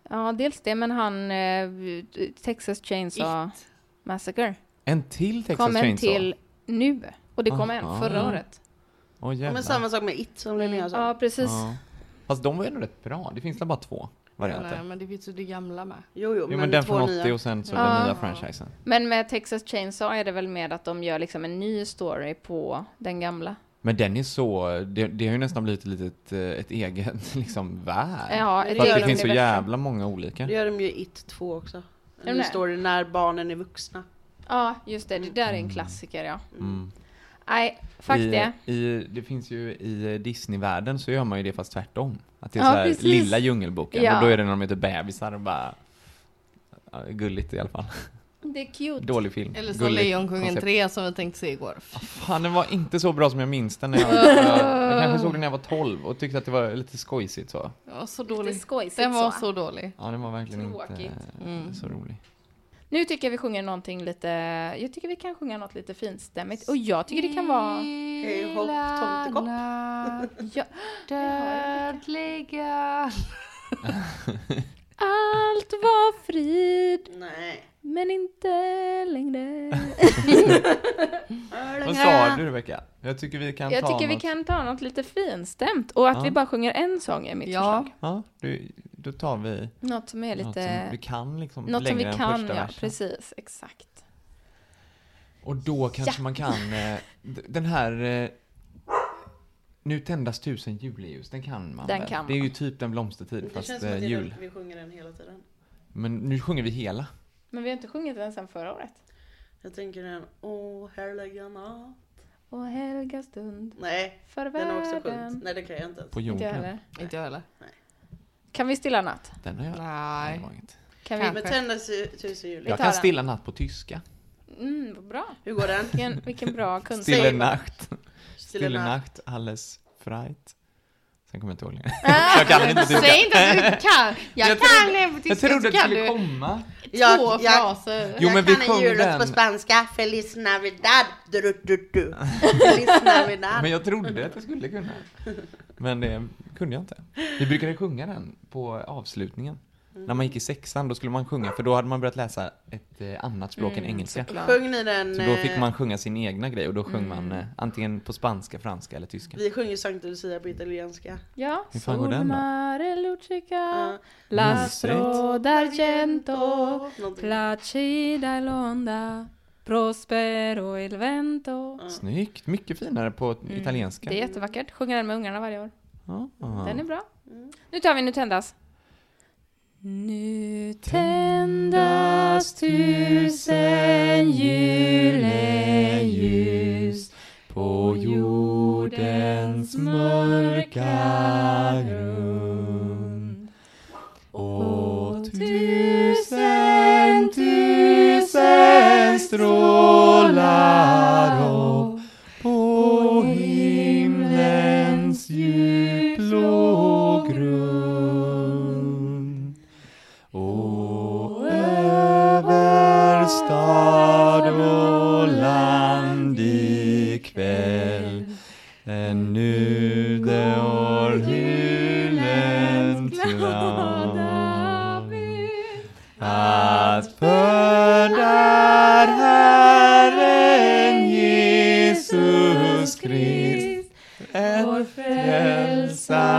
Ja, dels det, men han... eh, Texas Chainsaw
It.
Massacre.
En till Texas
kom en
Chainsaw?
till nu. Och det kom en
Aha.
förra året.
Åh
Ja, men samma sak med It som Linnea sa.
Ja, precis.
Ja. Fast de var ju ändå rätt bra. Det finns väl bara två varianter?
Nej, men det finns ju det gamla med.
Jo, jo,
jo,
men,
men den
två
från 80
nya.
och sen så
Ja.
den nya franchisen.
Men med Texas Chainsaw är det väl med att de gör liksom en ny story på den gamla.
Men den är så, det, det har ju nästan blivit ett litet, eh, ett eget liksom värld.
Ja,
det
För att
gör
det
de
finns så jävla många olika.
Det gör de ju i It 2 också. En
det?
story när barnen är vuxna.
Ja, just det. Det där är en klassiker, ja.
Mm.
Nej, fuck
I,
det.
I, det finns ju i Disney-världen så gör man ju det fast tvärtom. Att det är
Ja,
så här
precis.
lilla djungelboken
Ja.
och då är det när de heter bebisar och bara ja, gulligt i alla fall.
Det är cute.
Dålig film.
Eller som Lejonkungen
koncept.
3 som vi tänkte se igår.
Fan, den var inte så bra som jag minns den. När jag, jag, kanske såg den när jag var 12 och tyckte att det var lite skojsigt så.
Ja, så
Lite
dålig.
skojsigt
Den var
så.
så dålig.
Ja, den var verkligen
Tråkigt.
inte
Mm.
så rolig.
Nu tycker jag vi sjunger någonting lite... Jag tycker vi kan sjunga något lite finstämmigt. Och jag tycker det kan vara...
Hej hopp, tomtekopp.
Ja,
Dödliga.
allt var frid,
Nej.
Men inte längre.
Vad sa du Rebecka? Jag tycker vi kan
Jag
ta
tycker vi
något...
kan ta något lite finstämt. Och att
Ja.
vi bara sjunger en sång är mitt
Ja.
förslag.
Ja, du, då tar vi
Något som är
något
lite...
som vi kan liksom
Något som
längre
vi
än
kan,
första
ja.
versen.
Precis, exakt.
Och då kanske
Ja.
man kan, eh, den här eh, Nu tändas tusen juleljus, den kan man
Den
väl?
kan
Det är
man.
ju typ den blomstertid
Det
fast
känns som att
eh,
det är
jul.
vi sjunger den hela tiden.
Men nu sjunger vi hela.
Men vi har inte sjungit den sen förra året.
Jag tänker den, åh härliga natt.
Och helga stund
Nej,
för
den har också sjungit. Nej, det kan jag inte ens.
På
Inte jag
jorden.
heller.
Inte jag heller.
Kan vi stilla natt?
Den har jag
Nej.
inget.
Kan
Kanske.
Men tändas i tusen jul.
Jag kan stilla natt på tyska.
vi? Mm, vad bra.
Hur går den?
Vilken, vilken bra kunskap.
Stille Nacht.
Stille.
Nacht, alles freit. Sen kommer jag inte ihåg längre.
Ah!
jag kan inte tyska.
Säg inte att du kan! Jag,
Jag
kan
trodde- Jag trodde att det
kan
skulle
du
komma.
Jag-
två
jag-
fraser.
Jo, men vi
jag kan en
sjunger
jullåt
den.
på spanska. Feliz Navidad. Du, du, du, du. Feliz Navidad.
Men jag trodde att jag skulle kunna. Men det kunde jag inte. Vi brukade sjunga den på avslutningen. När man gick i sexan, då skulle man sjunga, för då hade man börjat läsa ett eh, annat språk än engelska.
såklart.
Sjöng ni den?
Så då fick
eh,
man sjunga sin egna grej och då sjöng man eh, antingen på spanska, franska eller tyska.
Vi sjunger Sankta Lucia på italienska.
Ja,
Hur fan går den då?
mare lucica,
Ja.
lastro d'argento, placida l'onda, prospero il vento.
Snyggt! Mycket finare på italienska.
Det är jättevackert. Sjunger den med ungarna varje år.
Ja.
Den är bra. Nu tar vi Nu tändas. Nu tändas tusen juleljus
på jordens mörka grund. Och tusen, tusen strålar stad och land ikväll. ännu det år julen klar att för där Herren Jesus Krist. Vår frälsare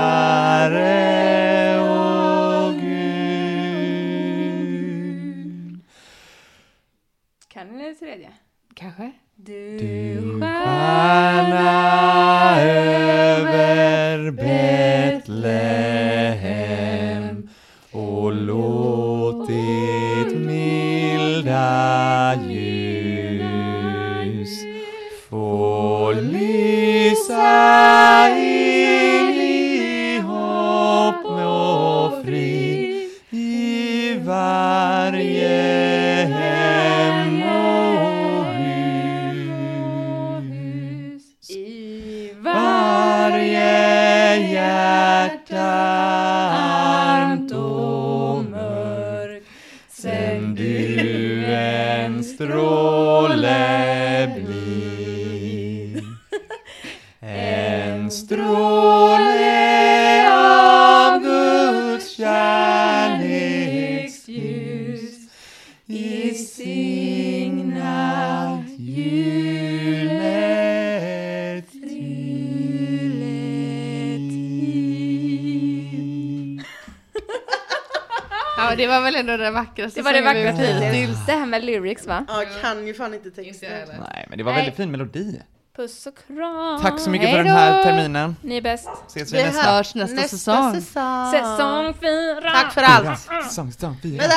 vackraste
Det var det vackraste hittills. Det här med lyrics va?
Ja, kan ju fan inte texten.
Nej, men det var
Nej.
väldigt fin melodi.
Puss och kram.
Tack så mycket för
Hej
den här terminen.
Ni är bäst.
Ses vi
Vi
nästa.
Hörs nästa, säsong.
säsong.
Säsong fyra.
Tack för allt.
Säsong, säsong fyra.
Vänta,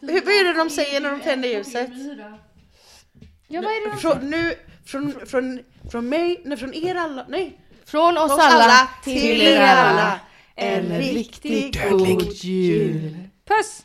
hur, hur är det de säger när de tänder ljuset?
Ja, vad är det?
Från, nu, från, från, från mig, nej från er alla, nej.
Från oss
Från
alla
till er alla. En riktigt god jul.
Puss!